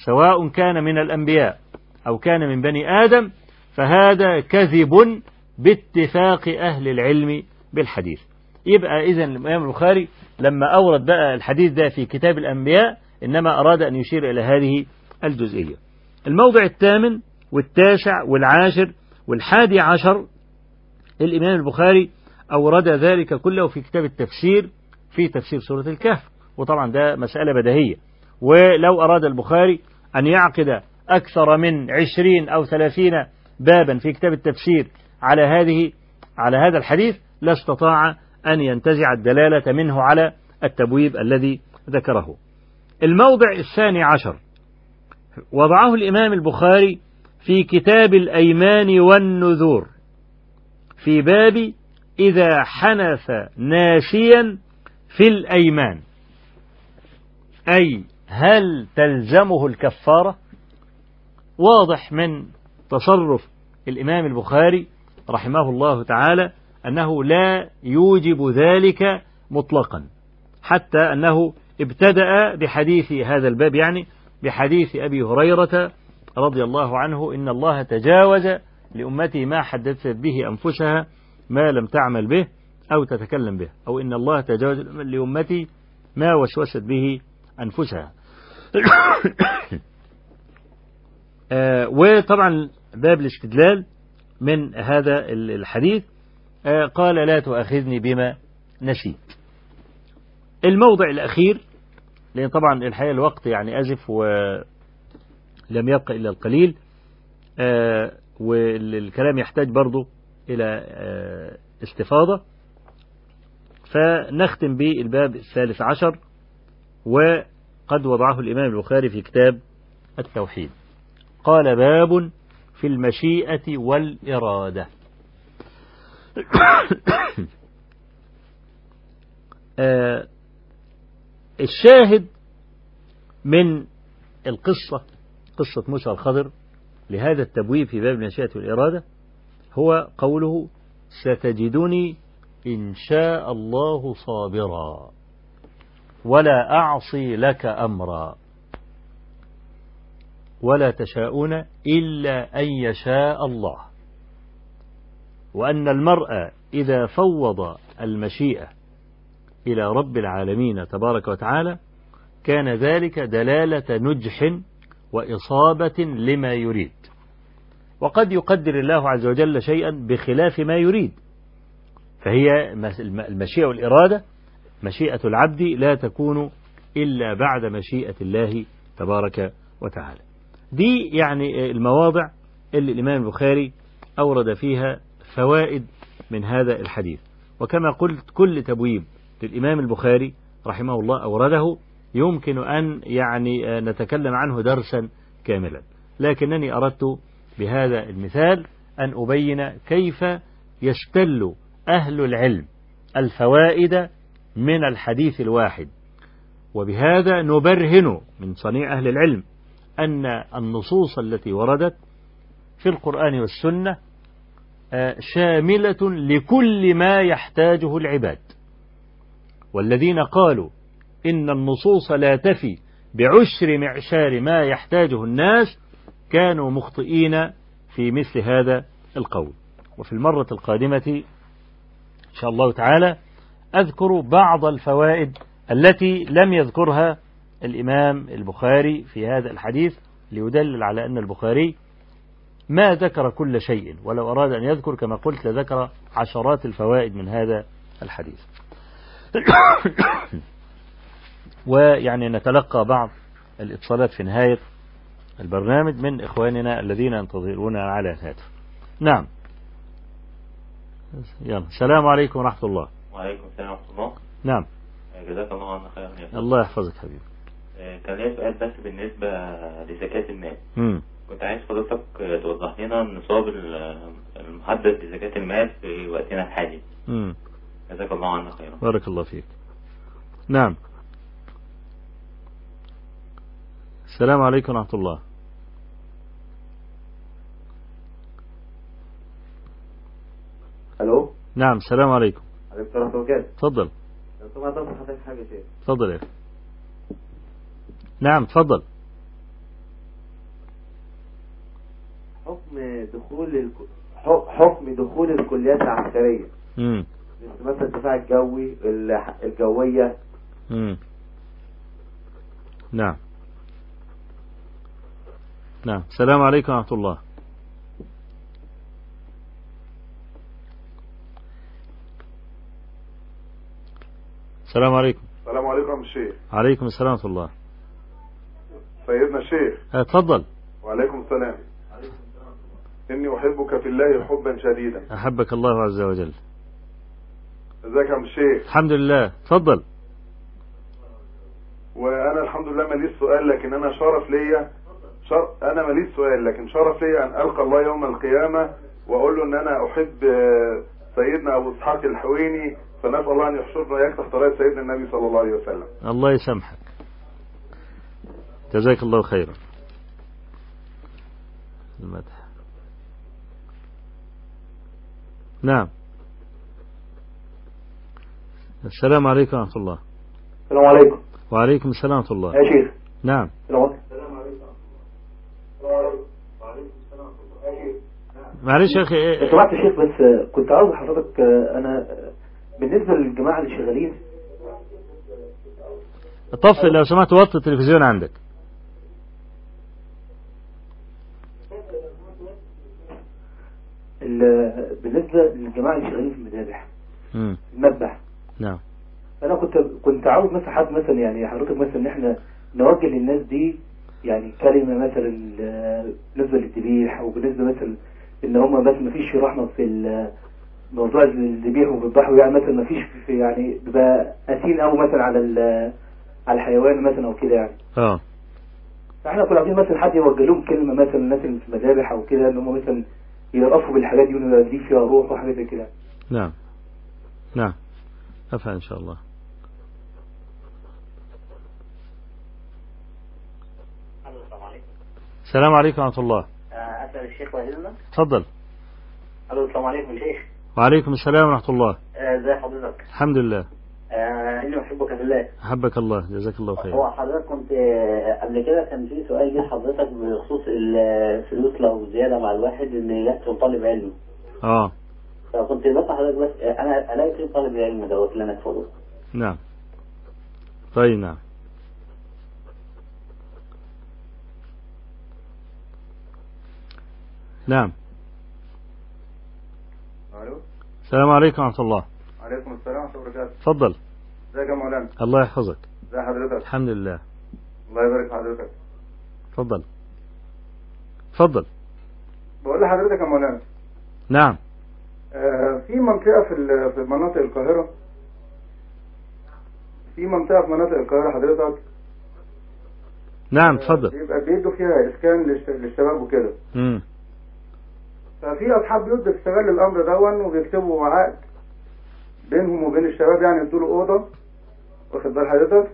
سواء كان من الأنبياء أو كان من بني آدم فهذا كذب باتفاق أهل العلم بالحديث. يبقى إذن الإمام البخاري لما أورد بقى الحديث ده في كتاب الأنبياء إنما أراد أن يشير إلى هذه الجزئية. الموضع الثامن والتاسع والعاشر والحادي عشر الإمام البخاري أورد ذلك كله في كتاب التفسير في تفسير سورة الكهف. وطبعا ده مسألة بديهية. ولو أراد البخاري أن يعقد أكثر من عشرين أو ثلاثين بابا في كتاب التفسير على هذه على هذا الحديث لاستطاع أن ينتزع الدلالة منه على التبويب الذي ذكره. الموضع الثاني عشر. وضعه الإمام البخاري في كتاب الأيمان والنذور في باب إذا حنث ناسيا في الأيمان. أي هل تلزمه الكفارة؟ واضح من تصرف الإمام البخاري رحمه الله تعالى أنه لا يوجب ذلك مطلقا حتى أنه ابتدأ بحديث هذا الباب يعني بحديث أبي هريرة رضي الله عنه إن الله تجاوز لأمتي ما حدثت به أنفسها ما لم تعمل به أو تتكلم به أو إن الله تجاوز لأمتي ما وسوست به أنفسها. آه وطبعا باب الاستدلال من هذا الحديث. آه قال لا تؤاخذني بما نسيت. الموضع الأخير لأن طبعا الحقيقة الوقت يعني أزف ولم يبقى إلا القليل آه والكلام يحتاج برضو إلى استفاضة. فنختم بالباب الثالث عشر وقد وضعه الإمام البخاري في كتاب التوحيد. قال باب في المشيئة والإرادة. آه، الشاهد من القصة قصة موسى الخضر لهذا التبويب في باب المشيئة والإرادة هو قوله ستجدني إن شاء الله صابرا ولا أعصي لك أمرا ولا تشاءون إلا أن يشاء الله وأن المرء إذا فوض المشيئة إلى رب العالمين تبارك وتعالى كان ذلك دلالة نجح وإصابة لما يريد وقد يقدر الله عز وجل شيئا بخلاف ما يريد. فهي المشيئة والإرادة مشيئة العبد لا تكون إلا بعد مشيئة الله تبارك وتعالى. دي يعني المواضع اللي الإمام البخاري أورد فيها فوائد من هذا الحديث. وكما قلت كل تبويب للإمام البخاري رحمه الله أورده يمكن أن يعني نتكلم عنه درسا كاملا. لكنني أردت بهذا المثال أن أبين كيف يستل أهل العلم الفوائد من الحديث الواحد. وبهذا نبرهن من صنيع أهل العلم أن النصوص التي وردت في القرآن والسنة شاملة لكل ما يحتاجه العباد. والذين قالوا إن النصوص لا تفي بعشر معشار ما يحتاجه الناس كانوا مخطئين في مثل هذا القول. وفي المرة القادمة إن شاء الله تعالى أذكر بعض الفوائد التي لم يذكرها الإمام البخاري في هذا الحديث ليدلل على أن البخاري ما ذكر كل شيء ولو أراد أن يذكر كما قلت لذكر عشرات الفوائد من هذا الحديث. ويعني نتلقى بعض الإتصالات في نهاية البرنامج من إخواننا الذين ينتظرون على الهاتف نعم. يلا السلام عليكم ورحمة الله. وعليكم السلام ورحمة الله. نعم. جزاك الله عنا خيرا يا. الله يحفظك حبيبي. آه، كان ليا سؤال بس بالنسبة لزكاة المال. مم. كنت عايز حضرتك توضح لنا النصاب المحدد لزكاة المال في وقتنا الحالي. مم. جزاك الله عنا خيرا. بارك الله فيك. نعم. السلام عليكم ورحمة الله. ألو؟ نعم السلام عليكم. عليكم السلام ورحمة الله. وبركاته تفضل. لو سمحت أطلب حضرتك حاجة يا شيخ. تفضل يا أخي. نعم تفضل. حكم دخول الك... حكم دخول الكليات العسكرية. مم. مثل مثلا الدفاع الجوي الح- الجوية. مم. نعم. نعم. السلام عليكم ورحمة الله. السلام عليكم. السلام عليكم الشيخ عليكم السلام ورحمة الله. سيدنا الشيخ آه، تفضل. وعليكم السلام. إني أحبك في الله حبا شديدا. أحبك الله عز وجل. إزيك يا عم الشيخ الحمد لله. تفضل. وأنا الحمد لله ماليش سؤال لكن أنا شرف ليا شر... أنا ماليش سؤال لكن شرف ليا أن ألقى الله يوم القيامة وأقول له إن أنا أحب آه، سيدنا أبو إسحاق الحويني فنسأل الله أن يحشرنا وإياك تحت راية سيدنا النبي صلى الله عليه وسلم. الله يسامحك. جزاك الله خيرا. المدح. نعم. السلام عليكم ورحمة الله. السلام عليكم. وعليكم السلام ورحمة الله. يا شيخ. نعم. السلام عليكم معلش يا لو إيه- سمحت يا شيخ بس كنت عاوز حضرتك أنا بالنسبة للجماعة اللي شغالين. طفي لو سمحت وطي التلفزيون عندك. ال- بالنسبة للجماعة اللي شغالين في المذابح. المذبح. نعم. أنا كنت كنت عاوز مثلا حد مثلا يعني حضرتك مثلا إن إحنا نوجه للناس دي يعني كلمة مثلا آه، بالنسبة للذبيح أو بالنسبة مثلا إن هم بس ما فيش رحمة في ال- موضوع الذبيح وبيذبحوا يعني مثلا ما فيش في يعني بيبقى قاسيين قوي مثلا على ال- على الحيوان مثلا أو كده يعني. آه. فإحنا كنا عايزين مثلا حد يوجه لهم كلمة مثلا الناس اللي في المذابح أو كده إن هم مثلا يرأفوا بالحاجات دي وان دي فيها روح وحاجات زي كده. نعم. نعم. أفعل إن شاء الله. السلام عليكم. السلام عليكم ورحمة الله. أسأل الشيخ وهيلنا تفضل. ألو السلام عليكم شيخ. وعليكم السلام ورحمة الله. آه، ازي حضرتك؟ الحمد لله. آه، إني أحبك في الله. أحبك الله. جزاك الله خير. هو حضرتك كنت آه، قبل كده كان في سؤال جه حضرتك بخصوص الفلوس لو زيادة مع الواحد إن يحصل طالب علم. آه. فكنت بس حضرتك بس آه، أنا ألاقي فين طالب العلم دوت اللي أنا أدخله نعم. طيب نعم. نعم. ألو. السلام عليكم ورحمة الله. عليكم السلام ورحمة الله وبركاته. تفضل. ازيك يا مولانا؟ الله يحفظك. ازي حضرتك؟ الحمد لله. الله يبارك في حضرتك. تفضل. تفضل. بقول لحضرتك يا مولانا. نعم. آه، في منطقة في ال- في مناطق القاهرة. في منطقة في مناطق القاهرة حضرتك؟ نعم تفضل. بيبقى بيدوا فيها إسكان للش- للشباب وكده. مم. ففي أصحاب بيوت بتستغل الأمر دون وبيكتبوا عقد بينهم وبين الشباب يعني يدوا له أوضة. واخد بال حضرتك؟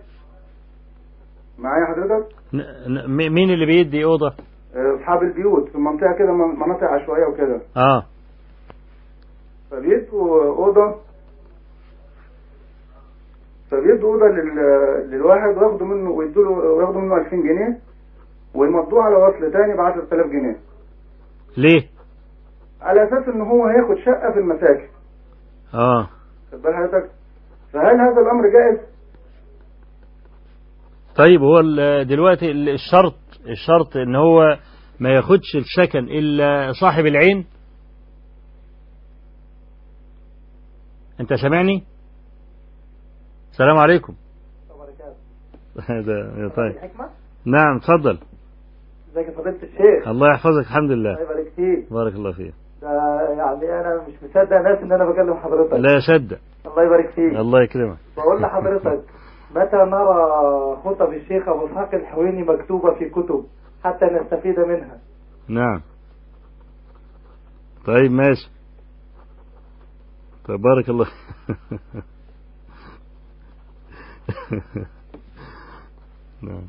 معايا حضرتك؟ مين اللي بيدي أوضة؟ آه، أصحاب البيوت في منطقة كده من- مناطق عشوائية وكده. آه. فبيدوا أوضة. فبيدوا أوضة لل... للواحد وياخدوا منه ويدوا له وياخدوا منه 2000 جنيه ويمضوه على وصل تاني ب 10000 جنيه. ليه؟ على أساس إن هو هياخد شقة في المساكن آه. خد بال حضرتك؟ فهل هذا الأمر جائز؟ طيب هو دلوقتي ال- الشرط الشرط إن هو ما ياخدش السكن إلا صاحب العين؟ أنت سامعني؟ السلام عليكم. ده طيب. نعم اتفضل. إزيك يا فضيلة الشيخ؟ الله يحفظك الحمد لله. فيك بارك الله فيك. يعني أنا مش مصدق ناس إن أنا بكلم حضرتك. لا يصدق. الله يبارك فيك. الله يكرمك. بقول لحضرتك متى نرى خطب الشيخ أبو اسحاق الحويني مكتوبة في كتب حتى نستفيد منها؟ نعم. طيب ماشي. طيب بارك الله. نعم.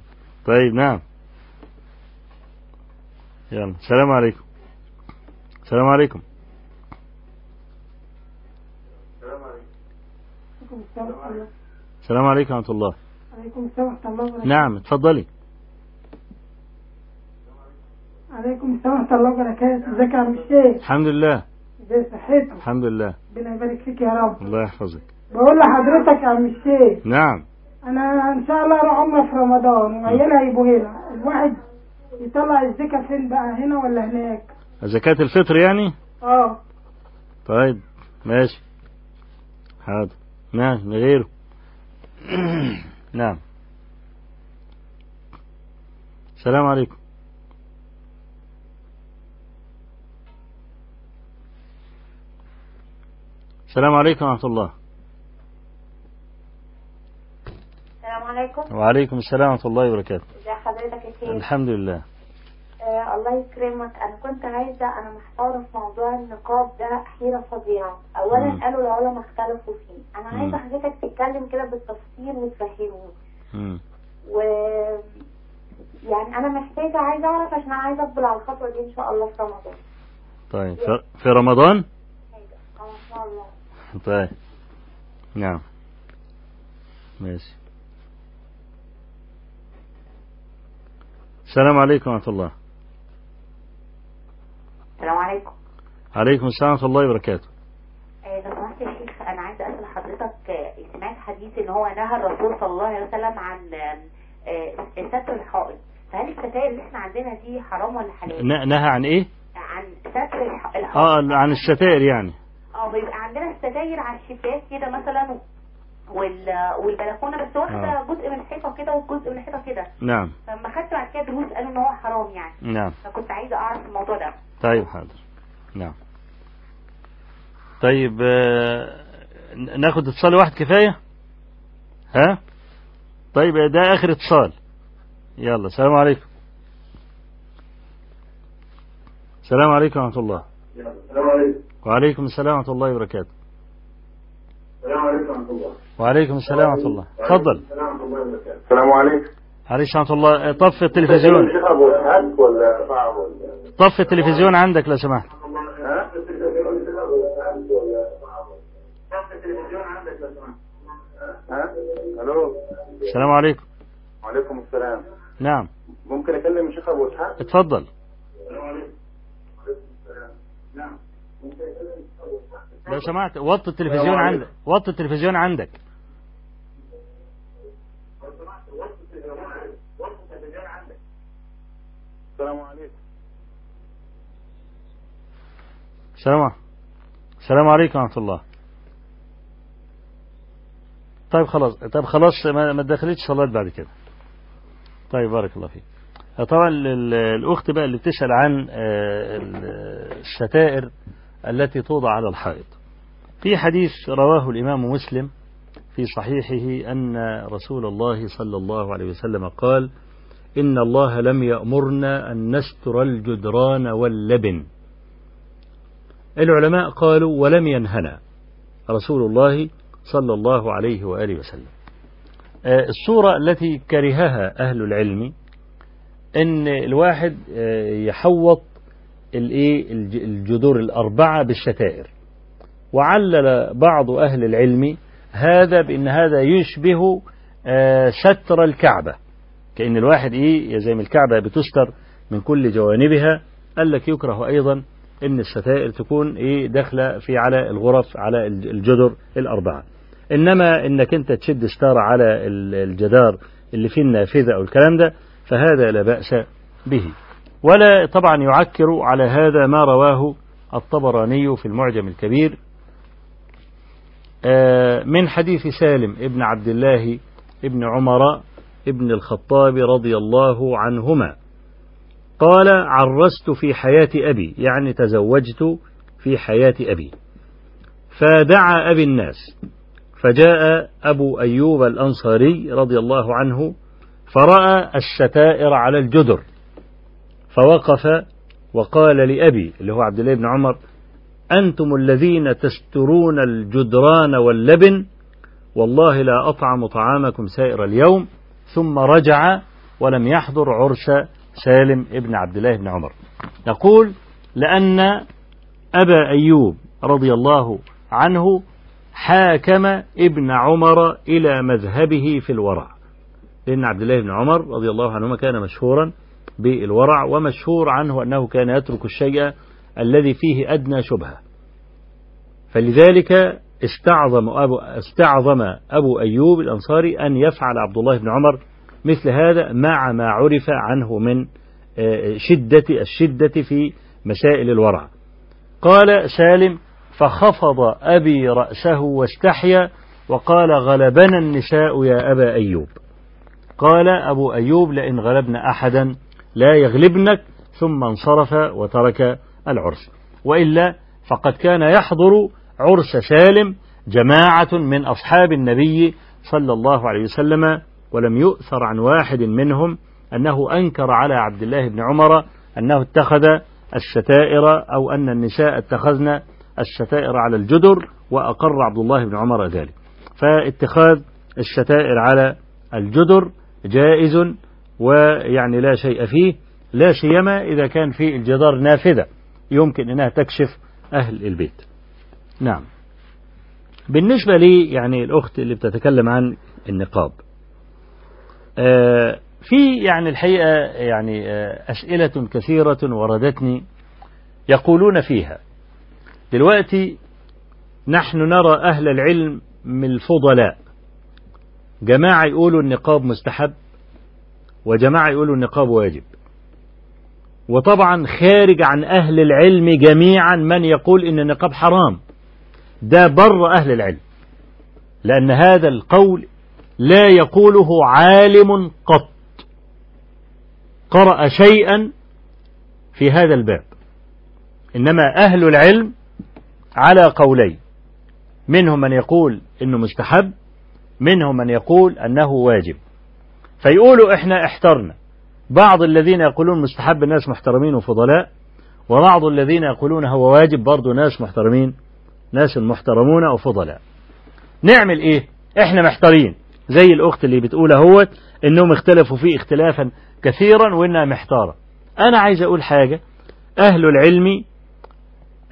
طيب نعم. يلا السلام عليكم. السلام عليكم. السلام عليكم ورحمة الله. عليكم السلام ورحمة الله وبركاته. نعم اتفضلي. عليكم السلام ورحمة الله وبركاته. ازيك يا عم الشيخ؟ الحمد لله. ازي صحتك؟ الحمد لله. ربنا يبارك فيك يا رب. الله يحفظك. بقول لحضرتك يا عم الشيخ نعم. أنا إن شاء الله أروح عمره في رمضان وعيالها هيبقوا هنا. الواحد يطلع الزكاة فين بقى هنا ولا هناك؟ زكاة الفطر يعني؟ آه. طيب ماشي. حاضر. نعم غيره. نعم. السلام عليكم. السلام عليكم ورحمة الله. السلام عليكم. وعليكم السلام ورحمة الله وبركاته. ازي حضرتك يا الحمد لله. آه الله يكرمك. أنا كنت عايزة أنا محتارة في موضوع النقاب ده حيره فظيعة. اولا مم. قالوا العلماء اختلفوا فيه. أنا. عايزة حضرتك تتكلم كده بالتفصيل وتفهمني. و يعني أنا محتاجة عايزة أعرف عشان أنا عايزة اقبل على الخطوة دي إن شاء الله في رمضان. طيب ف- في رمضان؟ آه إن شاء الله. طيب. نعم. ماشي. السلام عليكم ورحمة الله. السلام عليكم. عليكم السلام ورحمة الله وبركاته. آه، لو سمحت يا شيخ أنا عايزة أسأل حضرتك آه، سمعت حديث إن هو نهى الرسول صلى الله عليه وسلم عن آه، ستر الحائط فهل الستائر اللي إحنا عندنا دي حرام ولا حلال؟ نهى عن إيه؟ عن ستر الح- الحائط آه عن الستائر يعني. آه بيبقى عندنا الستاير على الشباك كده مثلا. والبلكونة بس واخدة آه. جزء من الحيطة كده وجزء من الحيطة كده. نعم. فلما خدت بعد كده دروس قالوا إن هو حرام يعني. نعم. فكنت عايزة أعرف الموضوع ده. طيب حاضر. نعم. طيب آه، ناخد اتصال واحد كفاية؟ ها؟ طيب ده آخر اتصال. يلا السلام عليكم. السلام عليكم ورحمة الله. السلام عليكم. وعليكم السلام ورحمة الله وبركاته. السلام عليكم ورحمة الله. وعليكم السلام ورحمة الله. تفضل. السلام عليكم. معلش ورحمة الله طفي التلفزيون. ولا طفي التلفزيون عندك لو سمحت. ألو؟ السلام عليكم. وعليكم السلام. نعم. ممكن أكلم الشيخ أبو إسحاق؟ اتفضل. نعم. لو سمحت وطي التلفزيون عندك. وطي التلفزيون عندك. السلام عليكم. السلام السلام عليكم ورحمة الله. طيب خلاص طيب خلاص ما تدخليش صلاة بعد كده. طيب بارك الله فيك. طبعا ال- الأخت بقى اللي بتسأل عن آه، ال- الستائر التي توضع على الحائط. في حديث رواه الإمام مسلم في صحيحه أن رسول الله صلى الله عليه وسلم قال إن الله لم يأمرنا أن نستر الجدران واللبن. العلماء قالوا ولم ينهنا رسول الله صلى الله عليه وآله وسلم. آه، الصورة التي كرهها أهل العلم أن الواحد آه، يحوط الجذور الأربعة بالستائر وعلل بعض أهل العلم هذا بأن هذا يشبه آه، ستر الكعبة. كأن الواحد إيه زي الكعبة بتستر من كل جوانبها. قال لك يكره أيضا أن الستائر تكون إيه داخلة في على الغرف على الج- الجدر الأربعة. إنما إنك أنت تشد ستارة على ال- الجدار اللي فيه النافذة أو الكلام ده فهذا لا بأس به. ولا طبعا يعكر على هذا ما رواه الطبراني في المعجم الكبير. آه، من حديث سالم ابن عبد الله ابن عمر ابن الخطاب رضي الله عنهما. قال عرست في حياة أبي. يعني تزوجت في حياة أبي. فدعا أبي الناس. فجاء أبو أيوب الأنصاري رضي الله عنه فرأى الستائر على الجدر. فوقف وقال لأبي اللي هو عبد الله بن عمر أنتم الذين تسترون الجدران واللبن والله لا أطعم طعامكم سائر اليوم ثم رجع ولم يحضر عرس سالم ابن عبد الله بن عمر. يقول لأن أبا أيوب رضي الله عنه حاكم ابن عمر إلى مذهبه في الورع. لأن عبد الله بن عمر رضي الله عنهما كان مشهورا بالورع ومشهور عنه أنه كان يترك الشيء الذي فيه أدنى شبهة. فلذلك استعظم أبو, استعظم أبو أيوب الأنصاري أن يفعل عبد الله بن عمر مثل هذا مع ما عرف عنه من آه، شدة الشدة في مسائل الورع. قال سالم فخفض أبي رأسه واستحيا وقال غلبنا النساء يا أبا أيوب. قال أبو أيوب لئن غلبنا أحدا لا يغلبنك. ثم انصرف وترك العرس. وإلا فقد كان يحضر عرس سالم جماعة من أصحاب النبي صلى الله عليه وسلم ولم يؤثر عن واحد منهم أنه أنكر على عبد الله بن عمر أنه اتخذ الستائر أو أن النساء اتخذن الستائر على الجدر وأقر عبد الله بن عمر ذلك. فاتخاذ الستائر على الجدر جائز ويعني لا شيء فيه لا سيما إذا كان في الجدار نافذة يمكن أنها تكشف أهل البيت. نعم. بالنسبة لي يعني الأخت اللي بتتكلم عن النقاب آه في يعني الحقيقة يعني آه أسئلة كثيرة وردتني يقولون فيها. دلوقتي نحن نرى أهل العلم من الفضلاء. جماعة يقولوا النقاب مستحب وجماعة يقولوا النقاب واجب. وطبعا خارج عن أهل العلم جميعا من يقول إن النقاب حرام. ده بر أهل العلم. لأن هذا القول لا يقوله عالم قط. قرأ شيئا في هذا الباب. إنما أهل العلم على قولين. منهم من يقول إنه مستحب منهم من يقول أنه واجب. فيقولوا إحنا احترنا. بعض الذين يقولون مستحب الناس محترمين وفضلاء وبعض الذين يقولون هو واجب برضو ناس محترمين. ناس محترمون وفضلاء نعمل إيه؟ إحنا محتارين. زي الأخت اللي بتقول أهوت إنهم اختلفوا فيه اختلافا كثيرا وإنها محتارة. أنا عايز أقول حاجة. أهل العلم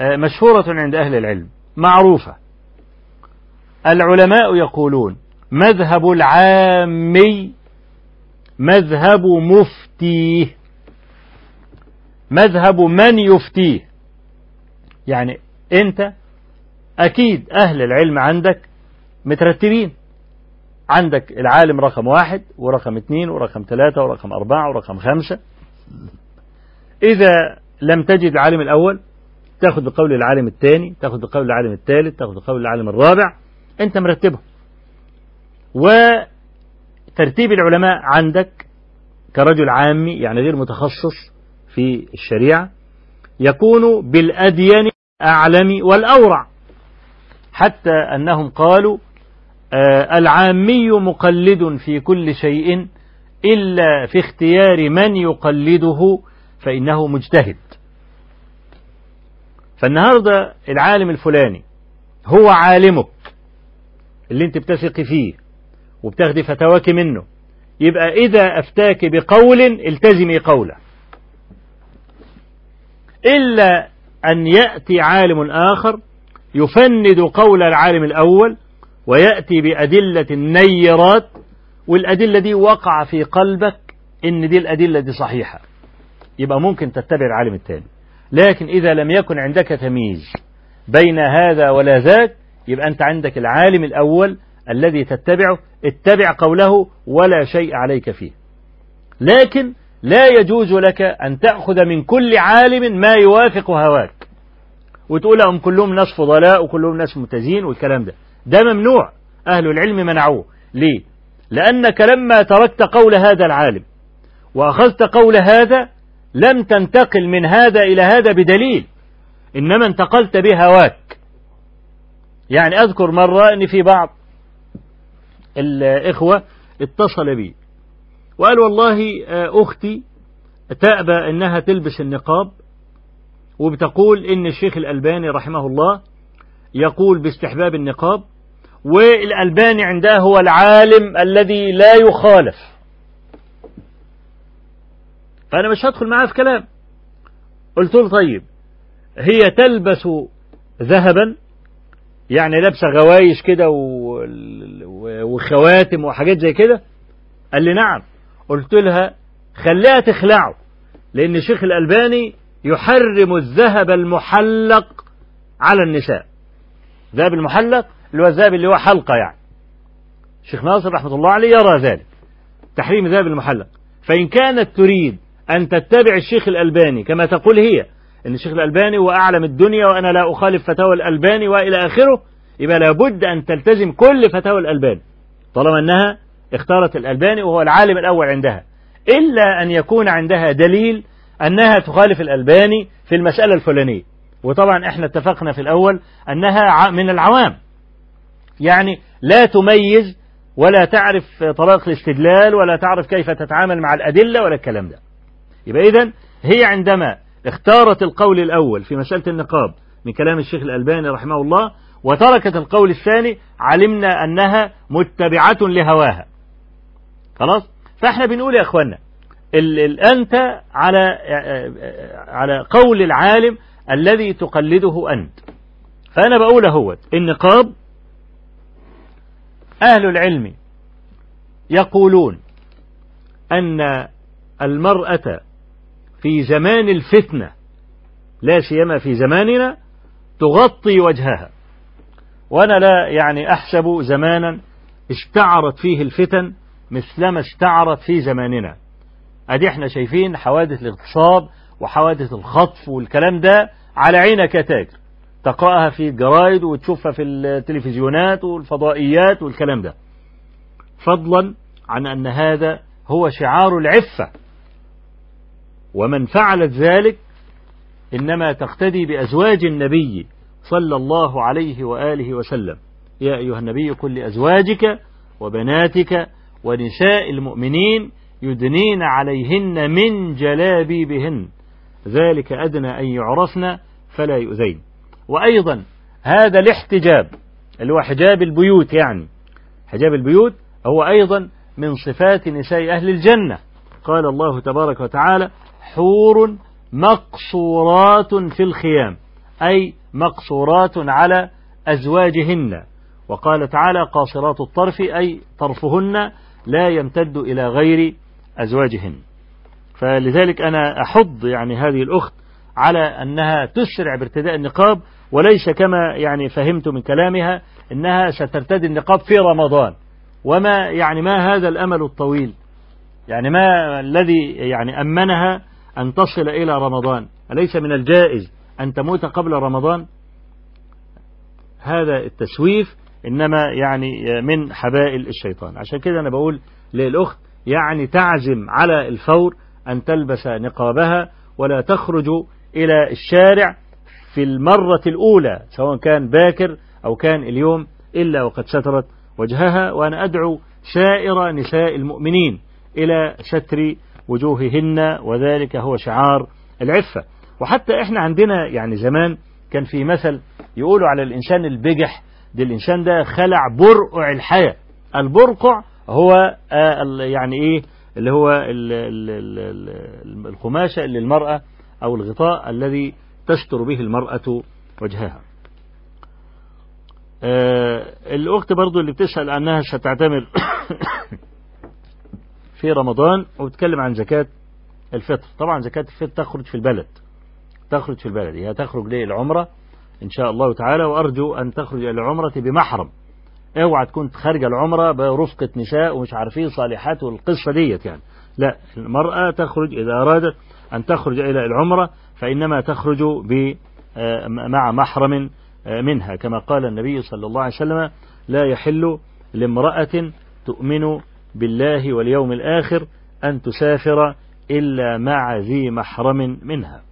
آه، مشهورة عند أهل العلم. معروفة. العلماء يقولون مذهب العامي مذهب مفتيه. مذهب من يفتيه؟ يعني أنت أكيد أهل العلم عندك مترتبين. عندك العالم رقم واحد ورقم اثنين ورقم ثلاثة ورقم أربعة ورقم خمسة. إذا لم تجد العالم الأول تأخذ بقول العالم الثاني تأخذ بقول العالم الثالث تأخذ بقول العالم الرابع. أنت مرتبهم. وترتيب العلماء عندك كرجل عامي يعني غير متخصص في الشريعة يكون بالأدين أعلم والأورع. حتى أنهم قالوا آه العامي مقلد في كل شيء إلا في اختيار من يقلده فإنه مجتهد. فالنهاردة العالم الفلاني هو عالمك اللي أنت بتثق فيه وبتاخدي فتواك منه. يبقى إذا أفتاك بقول التزمي قوله. إلا أن يأتي عالم آخر يفند قول العالم الأول ويأتي بأدلة النيرات والأدلة دي وقع في قلبك إن دي الأدلة دي صحيحة. يبقى ممكن تتبع العالم الثاني لكن إذا لم يكن عندك تمييز بين هذا ولا ذاك يبقى أنت عندك العالم الأول الذي تتبعه اتبع قوله ولا شيء عليك فيه. لكن لا يجوز لك أن تأخذ من كل عالم ما يوافق هواك. وتقول لهم كلهم ناس فضلاء وكلهم ناس ممتازين والكلام ده. ده ممنوع. أهل العلم منعوه. ليه؟ لأنك لما تركت قول هذا العالم وأخذت قول هذا لم تنتقل من هذا إلى هذا بدليل. إنما انتقلت بهواك. يعني أذكر مرة أن في بعض الإخوة اتصل بي وقال والله أختي تأبى أنها تلبس النقاب وبتقول إن الشيخ الألباني رحمه الله يقول باستحباب النقاب والألباني عندها هو العالم الذي لا يخالف. فأنا مش هدخل معاه في كلام. قلت له طيب هي تلبس ذهبا يعني لابسة غوايش كده وخواتم وحاجات زي كده؟ قال لي نعم. قلت لها خليها تخلعه لأن الشيخ الألباني يحرم الذهب المحلق على النساء. ذهب المحلق اللي هو الذهب اللي هو حلقة يعني. الشيخ ناصر رحمة الله عليه يرى ذلك. تحريم الذهب المحلق. فإن كانت تريد أن تتبع الشيخ الألباني كما تقول هي أن الشيخ الألباني هو أعلم الدنيا وأنا لا أخالف فتاوى الألباني وإلى آخره يبقى لابد أن تلتزم كل فتاوى الألباني. طالما أنها اختارت الألباني وهو العالم الأول عندها. إلا أن يكون عندها دليل أنها تخالف الألباني في المسألة الفلانية. وطبعا إحنا اتفقنا في الأول أنها من العوام. يعني لا تميز ولا تعرف طريق الاستدلال ولا تعرف كيف تتعامل مع الأدلة ولا الكلام ده. يبقى إذن هي عندما اختارت القول الأول في مسألة النقاب من كلام الشيخ الألباني رحمه الله وتركت القول الثاني علمنا أنها متبعة لهواها. خلاص؟ فإحنا بنقول يا أخوانا ال ال أنت على على قول العالم الذي تقلده أنت. فأنا بقول أهوت النقاب أهل العلم يقولون أن المرأة في زمان الفتنة لا سيما في زماننا تغطي وجهها. وأنا لا يعني أحسب زمانا اشتعرت فيه الفتن مثلما اشتعرت في زماننا. أدي إحنا شايفين حوادث الاغتصاب وحوادث الخطف والكلام ده على عينك يا تاجر. تقرأها في الجرايد وتشوفها في التلفزيونات والفضائيات والكلام ده. فضلا عن أن هذا هو شعار العفة. ومن فعلت ذلك إنما تقتدي بأزواج النبي صلى الله عليه وآله وسلم. يا أيها النبي قل لأزواجك وبناتك ونساء المؤمنين يدنين عليهن من جلابيبهن. ذلك أدنى أن يعرفن فلا يؤذين. وأيضا هذا الاحتجاب اللي هو حجاب البيوت يعني. حجاب البيوت هو أيضا من صفات نساء أهل الجنة. قال الله تبارك وتعالى حور مقصورات في الخيام أي مقصورات على أزواجهن. وقال تعالى قاصرات الطرف أي طرفهن لا يمتد إلى غير أزواجهن. فلذلك أنا أحض يعني هذه الأخت على أنها تسرع بارتداء النقاب وليس كما يعني فهمت من كلامها أنها سترتدي النقاب في رمضان. وما يعني ما هذا الأمل الطويل؟ يعني ما الذي يعني أمنها أن تصل إلى رمضان؟ أليس من الجائز أن تموت قبل رمضان؟ هذا التسويف إنما يعني من حبائل الشيطان. عشان كده أنا بقول للأخت يعني تعزم على الفور أن تلبس نقابها ولا تخرج إلى الشارع في المرة الأولى سواء كان باكر أو كان اليوم إلا وقد سترت وجهها وأنا أدعو سائر نساء المؤمنين إلى ستر وجوههن وذلك هو شعار العفة. وحتى إحنا عندنا يعني زمان كان في مثل يقولوا على الإنسان البجح ده الإنسان ده خلع برقع الحياة. البرقع هو يعني إيه اللي هو القماشة اللي المرأة أو الغطاء الذي تستر به المرأة وجهها. الأخت برضو اللي بتسأل أنها ستعتمر في رمضان وبتكلم عن زكاة الفطر. طبعا زكاة الفطر تخرج في البلد تخرج في البلد. هي تخرج للعمرة إن شاء الله تعالى وأرجو أن تخرج العمرة بمحرم. اوعى تكون خارجة العمرة برفقة نساء ومش عارفين صالحات والقصة ديت يعني. لا المرأة تخرج إذا أرادت أن تخرج إلى العمرة فإنما تخرج مع محرم منها. كما قال النبي صلى الله عليه وسلم لا يحل لامرأة تؤمن بالله واليوم الآخر أن تسافر إلا مع ذي محرم منها.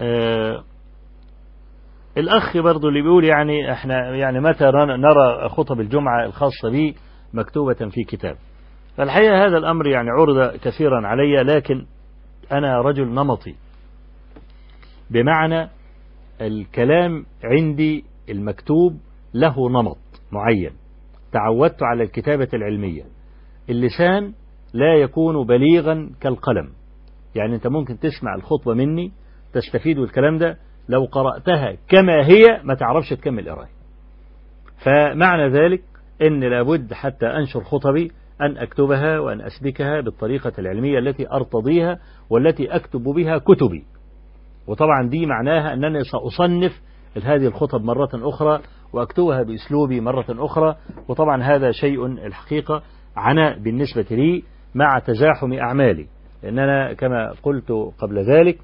آه الأخ برضو اللي بيقول يعني إحنا يعني متى نرى خطب الجمعة الخاصة بي مكتوبة في كتاب. فالحقيقة هذا الأمر يعني عرض كثيرا علي لكن أنا رجل نمطي. بمعنى الكلام عندي المكتوب له نمط معين. تعودت على الكتابة العلمية. اللسان لا يكون بليغا كالقلم. يعني أنت ممكن تسمع الخطبة مني تستفيد الكلام ده لو قرأتها كما هي ما تعرفش تكمل قراية فمعنى ذلك أن لابد حتى أنشر خطبي أن أكتبها وأن أسبكها بالطريقة العلمية التي أرتضيها والتي أكتب بها كتبي. وطبعا دي معناها أنني سأصنف هذه الخطب مرة أخرى وأكتبها بأسلوبي مرة أخرى وطبعا هذا شيء الحقيقة عناء بالنسبة لي مع تزاحم أعمالي. لأن أنا كما قلت قبل ذلك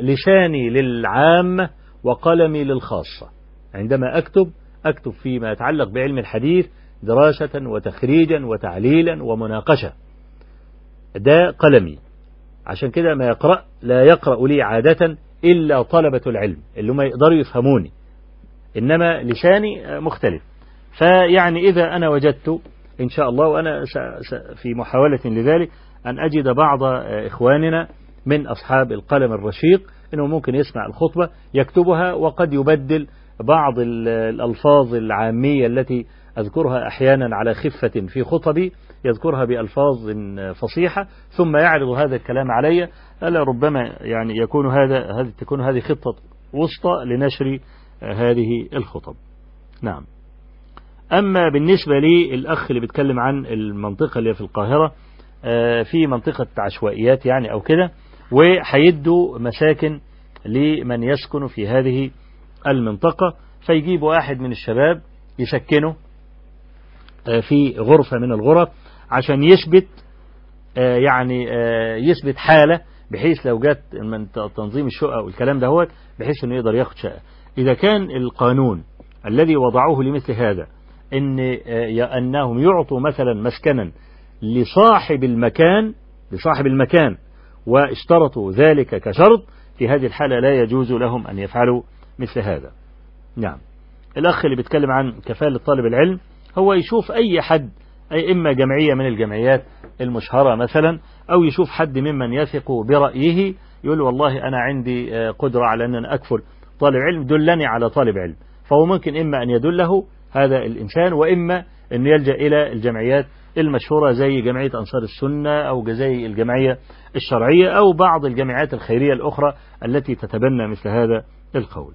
لساني للعامة وقلمي للخاصة. عندما أكتب أكتب فيما يتعلق بعلم الحديث دراسة وتخريجا وتعليلا ومناقشة. ده قلمي. عشان كده ما يقرأ لا يقرأ لي عادة إلا طلبة العلم اللي ما يقدروا يفهموني. إنما لساني مختلف. فيعني إذا أنا وجدت إن شاء الله وأنا في محاولة لذلك أن أجد بعض إخواننا من أصحاب القلم الرشيق أنه ممكن يسمع الخطبة يكتبها وقد يبدل بعض الألفاظ العامية التي أذكرها أحيانا على خفة في خطبي يذكرها بألفاظ فصيحة ثم يعرض هذا الكلام علي ألا ربما يعني يكون هذا هذه تكون هذه خطة وسطى لنشر هذه الخطب. نعم. أما بالنسبة لي الأخ اللي بيتكلم عن المنطقة اللي في القاهرة في منطقة عشوائيات يعني أو كده وهيدوا مساكن لمن يسكن في هذه المنطقة. فيجيب واحد من الشباب يسكنه في غرفة من الغرف عشان يثبت يعني يثبت حالة بحيث لو جت من تنظيم الشقة والكلام ده هو بحيث إنه يقدر ياخد شقة. إذا كان القانون الذي وضعوه لمثل هذا إن أنهم يعطوا مثلا مسكنا لصاحب المكان لصاحب المكان واشترطوا ذلك كشرط في هذه الحالة لا يجوز لهم أن يفعلوا مثل هذا. نعم. الأخ اللي بيتكلم عن كفالة طالب العلم هو يشوف أي حد أي إما جمعية من الجمعيات المشهرة مثلا أو يشوف حد ممن يثق برأيه يقول والله أنا عندي آه، قدرة على أن أنا أكفل طالب علم دلني على طالب علم. فهو ممكن إما أن يدله هذا الإنسان وإما أن يلجأ إلى الجمعيات المشهورة زي جمعية أنصار السنة أو زي الجمعية الشرعية أو بعض الجمعيات الخيرية الأخرى التي تتبنى مثل هذا القول.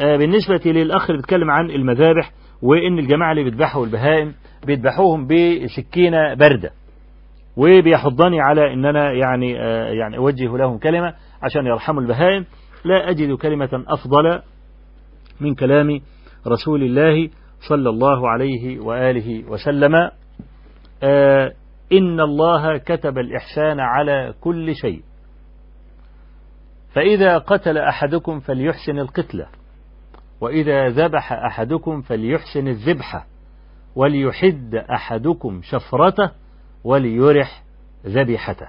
آه، بالنسبة للأخ اللي بيتكلم عن المذابح وإن الجماعة اللي بيذبحوا البهائم بيذبحوهم بسكينة باردة وبيحضني على إن أنا يعني آه، يعني أوجه لهم كلمة عشان يرحموا البهائم. لا أجد كلمة أفضل من كلام رسول الله صلى الله عليه وآله وسلم. آه، إن الله كتب الإحسان على كل شيء. فإذا قتل أحدكم فليحسن القتلة وإذا ذبح أحدكم فليحسن الذبحة وليحد أحدكم شفرته وليرح ذبيحته.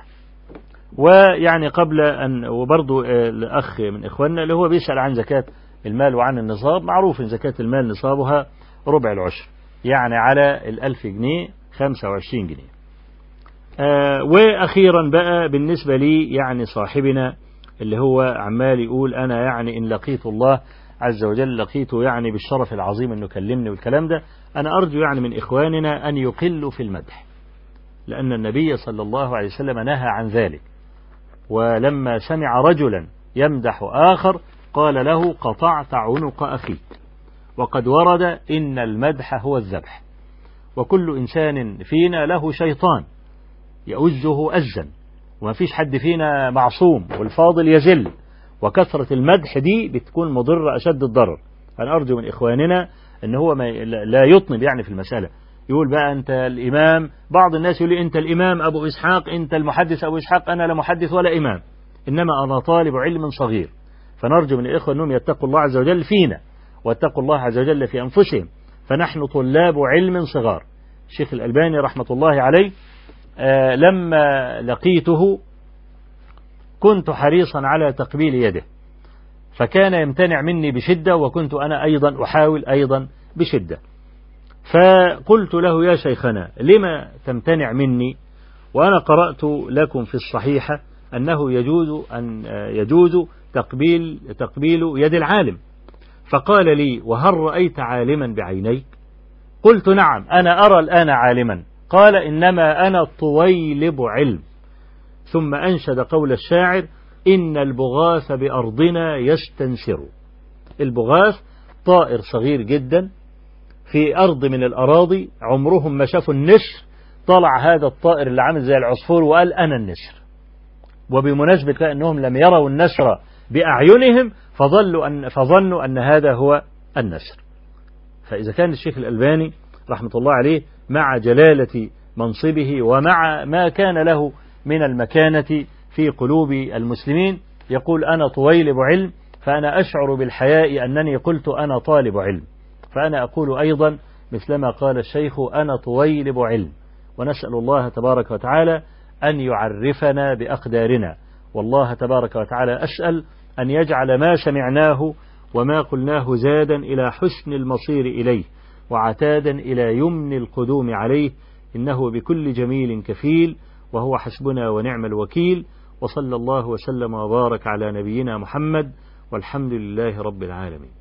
ويعني قبل أن وبرضو آه، الأخ من إخواننا اللي هو بيسأل عن زكاة المال وعن النصاب معروف إن زكاة المال نصابها ربع العشر يعني على الألف جنيه خمسة وعشرين جنيه. آه وأخيرا بقى بالنسبة لي يعني صاحبنا اللي هو عمال يقول أنا يعني إن لقيت الله عز وجل لقيته يعني بالشرف العظيم أنه كلمني والكلام ده أنا أرجو يعني من إخواننا أن يقلوا في المدح لأن النبي صلى الله عليه وسلم نهى عن ذلك. ولما سمع رجلا يمدح آخر قال له قطعت عنق أخيك وقد ورد إن المدح هو الذبح. وكل إنسان فينا له شيطان يؤزه أزا وما فيش حد فينا معصوم والفاضل يزل وكثرة المدح دي بتكون مضرة أشد الضرر. أنا أرجو من إخواننا أن هو ما لا يطنب يعني في المسألة. يقول بقى أنت الإمام بعض الناس يقول لي أنت الإمام أبو إسحاق أنت المحدث أبو إسحاق أنا لا محدث ولا إمام. إنما أنا طالب علم صغير. فنرجو من الإخوة أنهم يتقوا الله عز وجل فينا واتقوا الله عز وجل في أنفسهم. فنحن طلاب علم صغار. الشيخ الألباني رحمة الله عليه آه لما لقيته كنت حريصا على تقبيل يده فكان يمتنع مني بشدة وكنت أنا أيضا أحاول أيضا بشدة. فقلت له يا شيخنا لما تمتنع مني؟ وأنا قرأت لكم في الصحيحة أنه يجوز أن يجوز تقبيل تقبيل يد العالم. فقال لي وهل رأيت عالما بعينيك؟ قلت نعم أنا أرى الآن عالما. قال إنما أنا طويلب علم. ثم أنشد قول الشاعر إن البغاث بأرضنا يستنسر البغاث طائر صغير جدا في أرض من الأراضي عمرهم ما شافوا النسر طلع هذا الطائر اللي عامل زي العصفور وقال أنا النسر وبمناسبة أنهم لم يروا النسر بأعينهم فظلوا أن فظنوا أن هذا هو النسر فإذا كان الشيخ الألباني رحمة الله عليه مع جلالة منصبه ومع ما كان له من المكانة في قلوب المسلمين يقول أنا طويلب علم فأنا أشعر بالحياء أنني قلت أنا طالب علم. فأنا أقول أيضا مثلما قال الشيخ أنا طويلب علم. ونسأل الله تبارك وتعالى أن يعرفنا بأقدارنا. والله تبارك وتعالى أسأل أن يجعل ما سمعناه وما قلناه زادا إلى حسن المصير إليه وعتادا إلى يمن القدوم عليه إنه بكل جميل كفيل وهو حسبنا ونعم الوكيل وصلى الله وسلم وبارك على نبينا محمد والحمد لله رب العالمين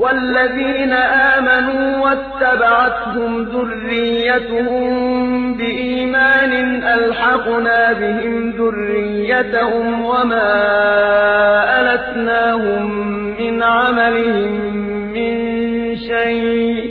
والذين آمنوا واتبعتهم ذريتهم بإيمان ألحقنا بهم ذريتهم وما ألتناهم من عملهم من شيء.